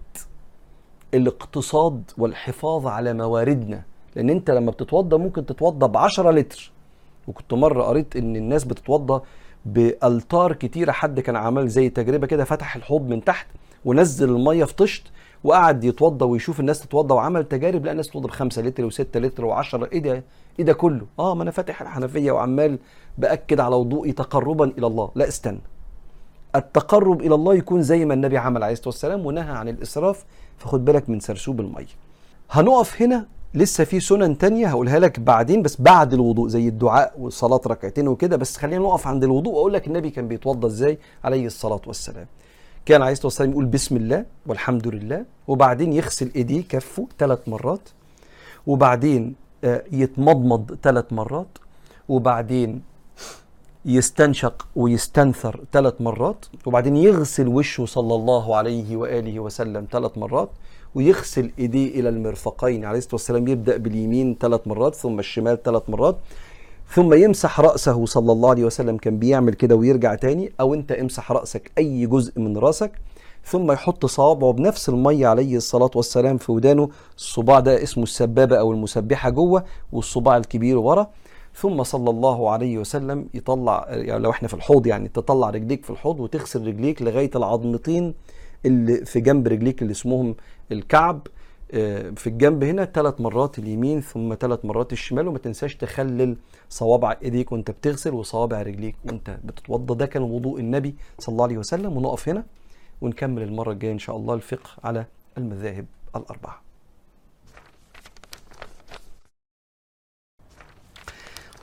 الاقتصاد والحفاظ على مواردنا. لأن أنت لما بتتوضى ممكن تتوضى بعشرة لتر. وكنت مرة قريت إن الناس بتتوضى بألتار كتيرة. حد كان عمل زي تجربة كده فتح الحوض من تحت ونزل المية في طشت وقعد يتوضى ويشوف الناس تتوضى وعمل تجارب. لقى الناس تتوضى ب 5 لتر و6 لتر و10 إيه ده؟ إيه ده كله؟ آه ما أنا فاتح الحنفية وعمال بأكد على وضوئي تقربا إلى الله. لا استنى. التقرب إلى الله يكون زي ما النبي عمل عليه الصلاة والسلام ونهى عن الإسراف فخد بالك من سرسوب الميه هنقف هنا لسه في سنن تانية هقولها لك بعدين بس بعد الوضوء زي الدعاء والصلاة ركعتين وكده بس خلينا نقف عند الوضوء وأقول لك النبي كان بيتوضى إزاي؟ عليه الصلاة والسلام. كان عليه الصلاة والسلام يقول بسم الله والحمد لله وبعدين يغسل إيديه كفه ثلاث مرات وبعدين آه، يتمضمض ثلاث مرات وبعدين يستنشق ويستنثر ثلاث مرات وبعدين يغسل وشه صلى الله عليه وآله وسلم ثلاث مرات ويغسل إيديه إلى المرفقين عليه الصلاة والسلام يبدأ باليمين ثلاث مرات ثم الشمال ثلاث مرات ثم يمسح رأسه صلى الله عليه وسلم كان بيعمل كده ويرجع تاني أو أنت امسح رأسك أي جزء من رأسك ثم يحط صوابعه بنفس المية عليه الصلاة والسلام في ودانه الصباع ده اسمه السبابة أو المسبحة جوه والصباع الكبير ورا ثم صلى الله عليه وسلم يطلع يعني لو إحنا في الحوض يعني تطلع رجليك في الحوض وتغسل رجليك لغاية العظمتين اللي في جنب رجليك اللي اسمهم الكعب آه، في الجنب هنا ثلاث مرات اليمين ثم ثلاث مرات الشمال وما تنساش تخلل صوابع ايديك وانت بتغسل وصوابع رجليك وانت بتتوضى. ده كان وضوء النبي صلى الله عليه وسلم ونقف هنا ونكمل المرة الجاية إن شاء الله الفقه على المذاهب الأربعة.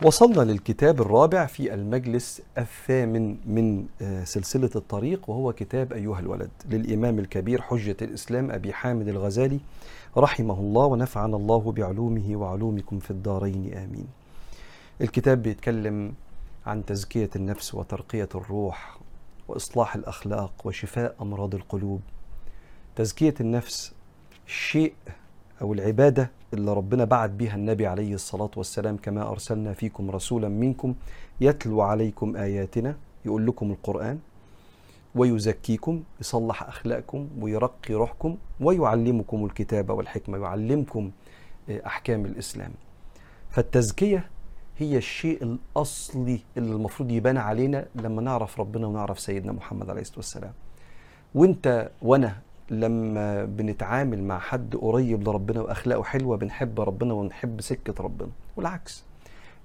وصلنا للكتاب الرابع في المجلس الثامن من آه، سلسلة الطريق وهو كتاب أيها الولد للإمام الكبير حجة الإسلام أبي حامد الغزالي رحمه الله ونفعنا الله بعلومه وعلومكم في الدارين آمين. الكتاب بيتكلم عن تزكية النفس وترقية الروح وإصلاح الأخلاق وشفاء أمراض القلوب. تزكية النفس شيء أو العبادة اللي ربنا بعت بها النبي عليه الصلاة والسلام كما أرسلنا فيكم رسولا منكم يتلو عليكم آياتنا يقول لكم القرآن ويزكيكم يصلح أخلاقكم ويرقي روحكم ويعلمكم الكتاب والحكمة يعلمكم آه، أحكام الإسلام. فالتزكية هي الشيء الأصلي اللي المفروض يبان علينا لما نعرف ربنا ونعرف سيدنا محمد عليه الصلاة والسلام. وانت وأنا لما بنتعامل مع حد قريب لربنا وأخلاقه حلوة بنحب ربنا ونحب سكة ربنا. والعكس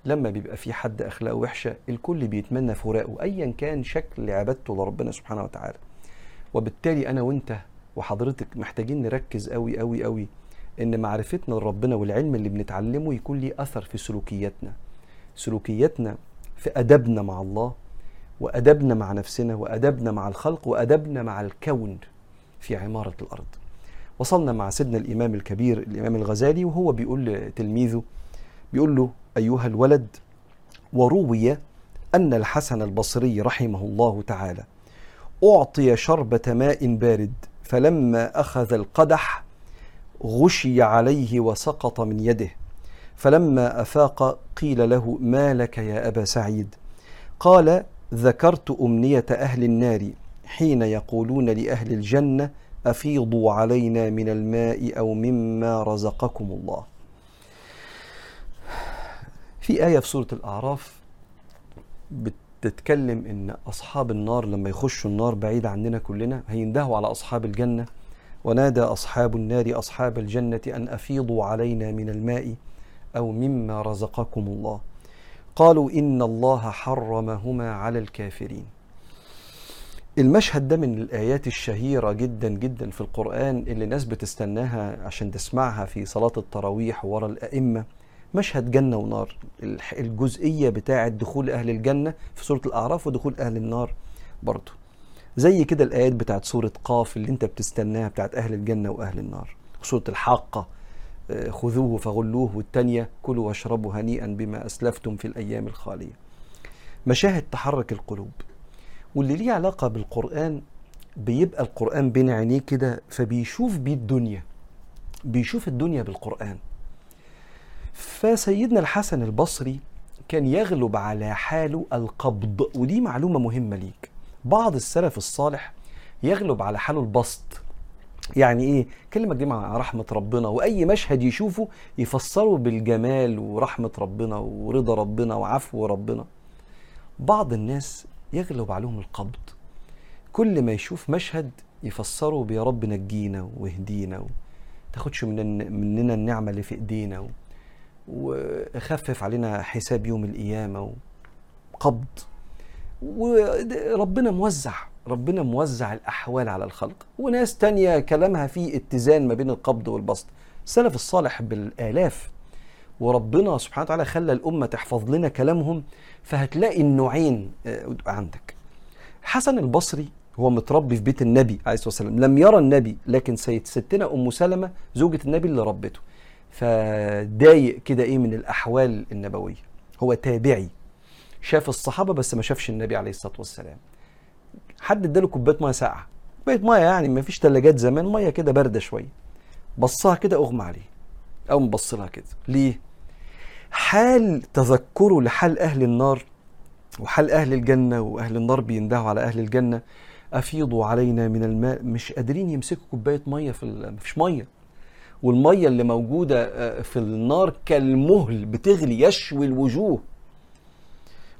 لما بيبقى في حد أخلاقه وحشة الكل بيتمنى فراقه ايا كان شكل عبادته لربنا سبحانه وتعالى. وبالتالي أنا وأنت وحضرتك محتاجين نركز قوي قوي قوي إن معرفتنا لربنا والعلم اللي بنتعلمه يكون ليه أثر في سلوكياتنا. سلوكياتنا في أدبنا مع الله وأدبنا مع نفسنا وأدبنا مع الخلق وأدبنا مع الكون. في عمارة الأرض. وصلنا مع سيدنا الإمام الكبير الإمام الغزالي وهو بيقول لتلميذه بيقول له أيها الولد وروي أن الحسن البصري رحمه الله تعالى أعطي شربة ماء بارد فلما أخذ القدح غشي عليه وسقط من يده فلما أفاق قيل له ما لك يا أبا سعيد؟ قال ذكرت أمنية أهل النار حين يقولون لأهل الجنة أفيضوا علينا من الماء أو مما رزقكم الله. في آية في سورة الأعراف بتتكلم إن أصحاب النار لما يخشوا النار بعيد عننا كلنا هيندهوا على أصحاب الجنة. ونادى أصحاب النار أصحاب الجنة أن أفيضوا علينا من الماء أو مما رزقكم الله. قالوا إن الله حرمهما على الكافرين. المشهد ده من الآيات الشهيرة جدا جدا في القرآن اللي الناس بتستناها عشان تسمعها في صلاة التراويح ورا الأئمة. مشهد جنة ونار الجزئية بتاعة دخول أهل الجنة في سورة الأعراف ودخول أهل النار برضه زي كده الآيات بتاعت سورة قاف اللي انت بتستناها بتاعت أهل الجنة وأهل النار. سورة الحاقة خذوه فغلوه والتانية كلوا واشربوا هنيئا بما أسلفتم في الأيام الخالية. مشاهد تحرك القلوب. واللي ليه علاقة بالقرآن بيبقى القرآن بين عينيه كده فبيشوف بيه الدنيا بيشوف الدنيا بالقرآن. فسيدنا الحسن البصري كان يغلب على حاله القبض ودي معلومة مهمة ليك. بعض السلف الصالح يغلب على حاله البسط. يعني إيه؟ كلمة دي مع رحمة ربنا وأي مشهد يشوفه يفسره بالجمال ورحمة ربنا ورضا ربنا وعفو ربنا. بعض الناس يغلب عليهم القبض. كل ما يشوف مشهد يفسره بيا رب نجينا واهدينا تاخدش من مننا النعمة اللي في إيدينا وخفف علينا حساب يوم القيامة قبض. وربنا موزع ربنا موزع الأحوال على الخلق. وناس تانية كلامها فيه اتزان ما بين القبض والبسط. السلف الصالح بالآلاف وربنا سبحانه وتعالى خلى الأمة تحفظ لنا كلامهم فهتلاقي النوعين عندك. حسن البصري هو متربي في بيت النبي عليه الصلاة والسلام لم يرى النبي لكن سيد ستنا أم سلمة زوجة النبي اللي ربته. فضايق كده إيه من الأحوال النبوية. هو تابعي. شاف الصحابة بس ما شافش النبي عليه الصلاة والسلام. حد اداله كوباية مية ساقعة. كوباية مية يعني ما فيش ثلاجات زمان مية كده باردة شوية. بصها كده أغمى عليه. أو مبص لها كده. ليه؟ حال تذكره لحال أهل النار وحال أهل الجنة وأهل النار بيندهوا على أهل الجنة أفيضوا علينا من الماء مش قادرين يمسكوا كوباية مية في مفيش مية. والمية اللي موجودة في النار كالمهل بتغلي يشوي الوجوه.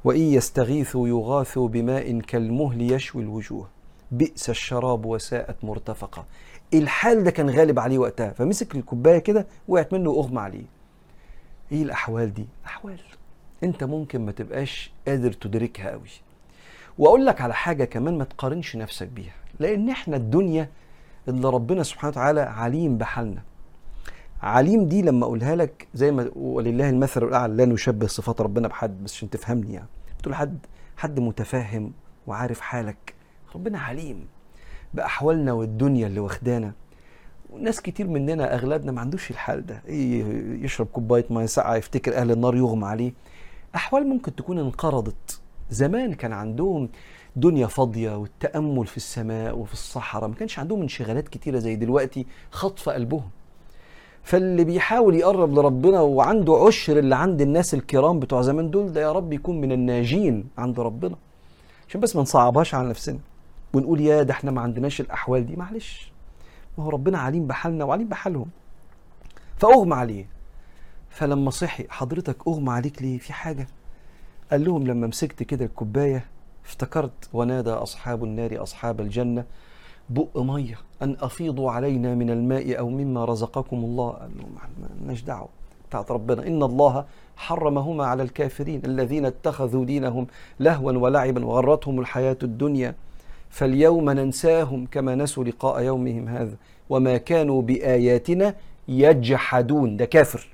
وإن يستغيثوا يغاثوا بماء كالمهل يشوي الوجوه. بئس الشراب وساءت مرتفقة. الحال ده كان غالب عليه وقتها. فمسك الكوباية كده وقعت منه وأغمى عليه. إيه الأحوال دي؟ أحوال. انت ممكن ما تبقاش قادر تدركها قوي. واقول لك على حاجة كمان ما تقارنش نفسك بيها لأن إحنا الدنيا اللي ربنا سبحانه وتعالى عليم بحالنا. عليم دي لما اقولها لك زي ما ولله المثل الاعلى لا نشبه صفات ربنا بحد بس عشان تفهمني يعني. تقول حد حد متفاهم وعارف حالك. ربنا عليم بأحوالنا والدنيا اللي واخدانا. ناس كتير مننا أغلبنا ما عندوش الحال ده. إيه يشرب كوباية مية ساقعة يفتكر أهل النار يغمى عليه. أحوال ممكن تكون انقرضت. زمان كان عندهم دنيا فاضية والتأمل في السماء وفي الصحراء ما كانش عندهم انشغالات كتيرة زي دلوقتي خطف قلبهم. فاللي بيحاول يقرب لربنا وعنده عشر اللي عند الناس الكرام بتوع زمان دول ده يا رب يكون من الناجين عند ربنا. عشان بس ما نصعبهاش على نفسنا. ونقول يا ده إحنا ما عندناش الأحوال دي. معلش. ما هو ربنا عليم بحالنا وعليم بحالهم. فأغمى عليه. فلما صحي حضرتك أغمى عليك ليه؟ في حاجة. قال لهم لما مسكت كده الكوباية افتكرت ونادى أصحاب النار أصحاب الجنة بق مية أن أفيضوا علينا من الماء أو مما رزقكم الله. قال له مالناش دعوة بتاعت ربنا. إن الله حرمهما على الكافرين الذين اتخذوا دينهم لهوا ولعبا وغرتهم الحياة الدنيا. فاليوم ننساهم كما نسوا لقاء يومهم هذا. وما كانوا بآياتنا يجحدون. ده كافر.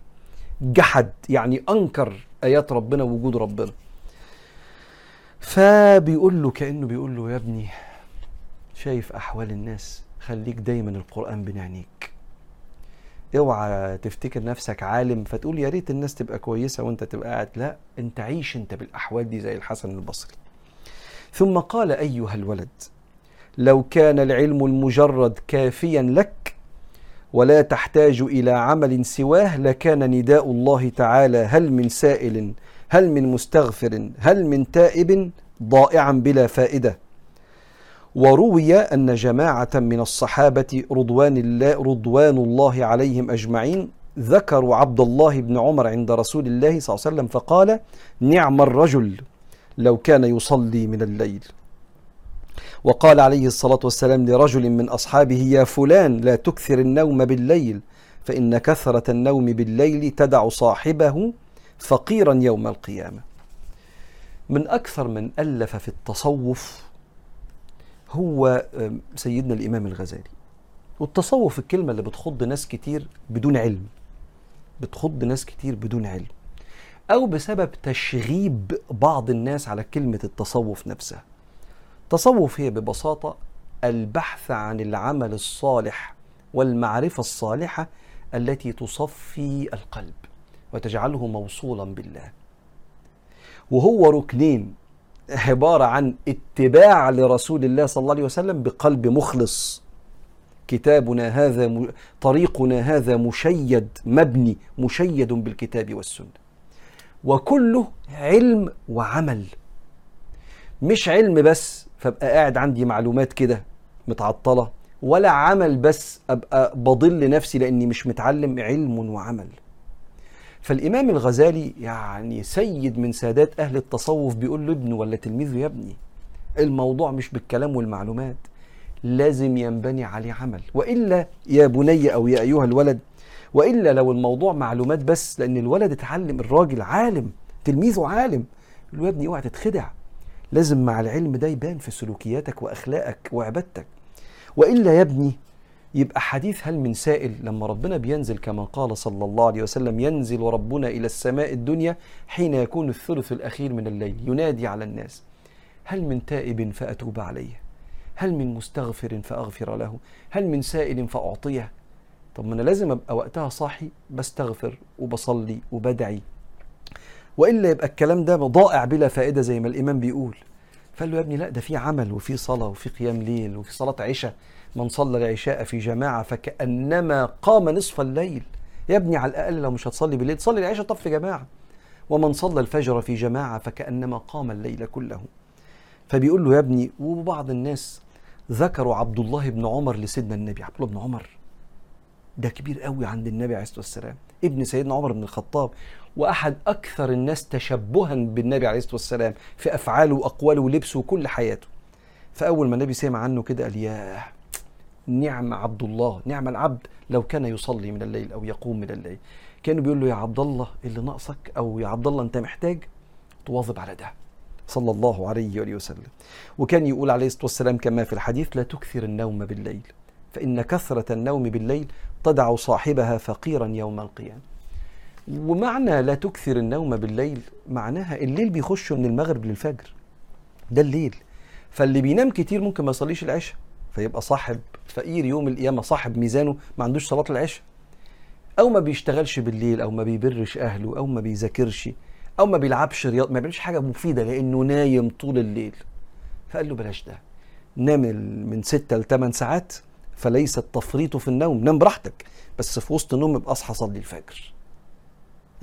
جحد يعني أنكر آيات ربنا ووجود ربنا. فبيقول له كأنه بيقول له يا ابني شايف أحوال الناس؟ خليك دايما القرآن بين عينيك اوعى تفتكر نفسك عالم فتقول يا ريت الناس تبقى كويسة وانت تبقى قاعد. لا انت عيش انت بالأحوال دي زي الحسن البصري. ثم قال أيها الولد لو كان العلم المجرد كافيا لك ولا تحتاج إلى عمل سواه لكان نداء الله تعالى هل من سائل هل من مستغفر هل من تائب ضائعا بلا فائدة. وروي أن جماعة من الصحابة رضوان الله رضوان الله عليهم أجمعين ذكروا عبد الله بن عمر عند رسول الله صلى الله عليه وسلم فقال نعم الرجل. لو كان يصلي من الليل. وقال عليه الصلاة والسلام لرجل من أصحابه يا فلان لا تكثر النوم بالليل فإن كثرة النوم بالليل تدع صاحبه فقيرا يوم القيامة. من أكثر من ألف في التصوف هو سيدنا الإمام الغزالي. والتصوف الكلمة اللي بتخض ناس كتير بدون علم بتخض ناس كتير بدون علم. أو بسبب تشغيب بعض الناس على كلمة التصوف نفسها. تصوف هي ببساطة البحث عن العمل الصالح والمعرفة الصالحة التي تصفي القلب وتجعله موصولا بالله. وهو ركنين عبارة عن اتباع لرسول الله صلى الله عليه وسلم بقلب مخلص. كتابنا هذا. طريقنا هذا مشيد مبني مشيد بالكتاب والسنة. وكله علم وعمل. مش علم بس فابقى قاعد عندي معلومات كده متعطلة ولا عمل بس أبقى بضل نفسي لأني مش متعلم علم وعمل. فالإمام الغزالي يعني سيد من سادات أهل التصوف بيقول له ولا تلميذه يا ابني؟ الموضوع مش بالكلام والمعلومات لازم ينبني عليه عمل. وإلا يا بني أو يا أيها الولد وإلا لو الموضوع معلومات بس لأن الولد اتعلم الراجل عالم تلميذه عالم له يا ابني اوعى تتخدع. لازم مع العلم ده يبان في سلوكياتك وأخلاقك وعبادتك. وإلا يا ابني يبقى حديث هل من سائل لما ربنا بينزل كما قال صلى الله عليه وسلم ينزل ربنا إلى السماء الدنيا حين يكون الثلث الأخير من الليل ينادي على الناس. هل من تائب فأتوب عليه؟ هل من مستغفر فأغفر له؟ هل من سائل فأعطيه؟ طب ما أنا لازم أبقى وقتها صاحي بستغفر وبصلي وبدعي. وإلا يبقى الكلام ده ضائع بلا فائدة زي ما الإمام بيقول. فقال له يا ابني لا ده في عمل وفي صلاة وفي قيام ليل وفي صلاة عشاء. من صلى العشاء في جماعة فكأنما قام نصف الليل. يا ابني على الأقل لو مش هتصلي بالليل صلي العشاء طب في جماعة. ومن صلى الفجر في جماعة فكأنما قام الليل كله. فبيقول له يا ابني وبعض الناس ذكروا عبد الله بن عمر لسيدنا النبي. عبد الله بن عمر ده كبير قوي عند النبي عليه الصلاة والسلام. ابن سيدنا عمر بن الخطاب وأحد أكثر الناس تشبها بالنبي عليه الصلاة والسلام في أفعاله وأقواله ولبسه وكل حياته. فأول ما النبي سمع عنه كده قال ياه نعم عبد الله نعم العبد لو كان يصلي من الليل أو يقوم من الليل. كانوا بيقول له يا عبد الله اللي ناقصك أو يا عبد الله أنت محتاج تواظب على ده. صلى الله عليه وآله وسلم. وكان يقول عليه الصلاة والسلام كما في الحديث لا تكثر النوم بالليل. فإن كثرة النوم بالليل تدع صاحبها فقيرا يوم القيامة. ومعنى لا تكثر النوم بالليل معناها الليل بيخش من المغرب للفجر. ده الليل. فاللي بينام كتير ممكن ما يصليش العشاء فيبقى صاحب فقير يوم القيامة صاحب ميزانه ما عندوش صلاة العشاء. أو ما بيشتغلش بالليل أو ما بيبرش أهله أو ما بيذاكرش أو ما بيلعبش رياضة ما بيعملش حاجة مفيدة لأنه نايم طول الليل. فقال له بلاش ده. نام من ستة ل 8 ساعات فليس التفريط في النوم نام براحتك. بس في وسط النوم يبقى اصحى صلي الفجر.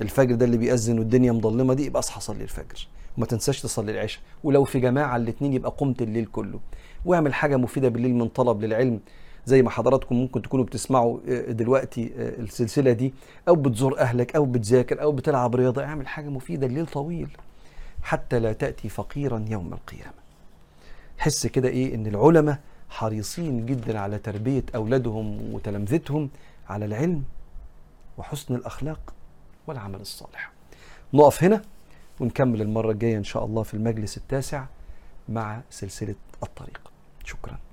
الفجر ده اللي بيأذن والدنيا مظلمة دي يبقى اصحى صلي الفجر. وما تنساش تصلي العشاء. ولو في جماعة الاثنين يبقى قمت الليل كله. واعمل حاجة مفيدة بالليل من طلب للعلم. زي ما حضراتكم ممكن تكونوا بتسمعوا دلوقتي السلسلة دي. أو بتزور أهلك أو بتذاكر أو بتلعب رياضة. اعمل حاجة مفيدة الليل طويل. حتى لا تأتي فقيرا يوم القيامة. حس كده إيه؟ إن العلماء حريصين جدا على تربية أولادهم وتلامذتهم على العلم وحسن الأخلاق والعمل الصالح. نقف هنا ونكمل المرة الجاية إن شاء الله في المجلس التاسع مع سلسلة الطريق. شكراً.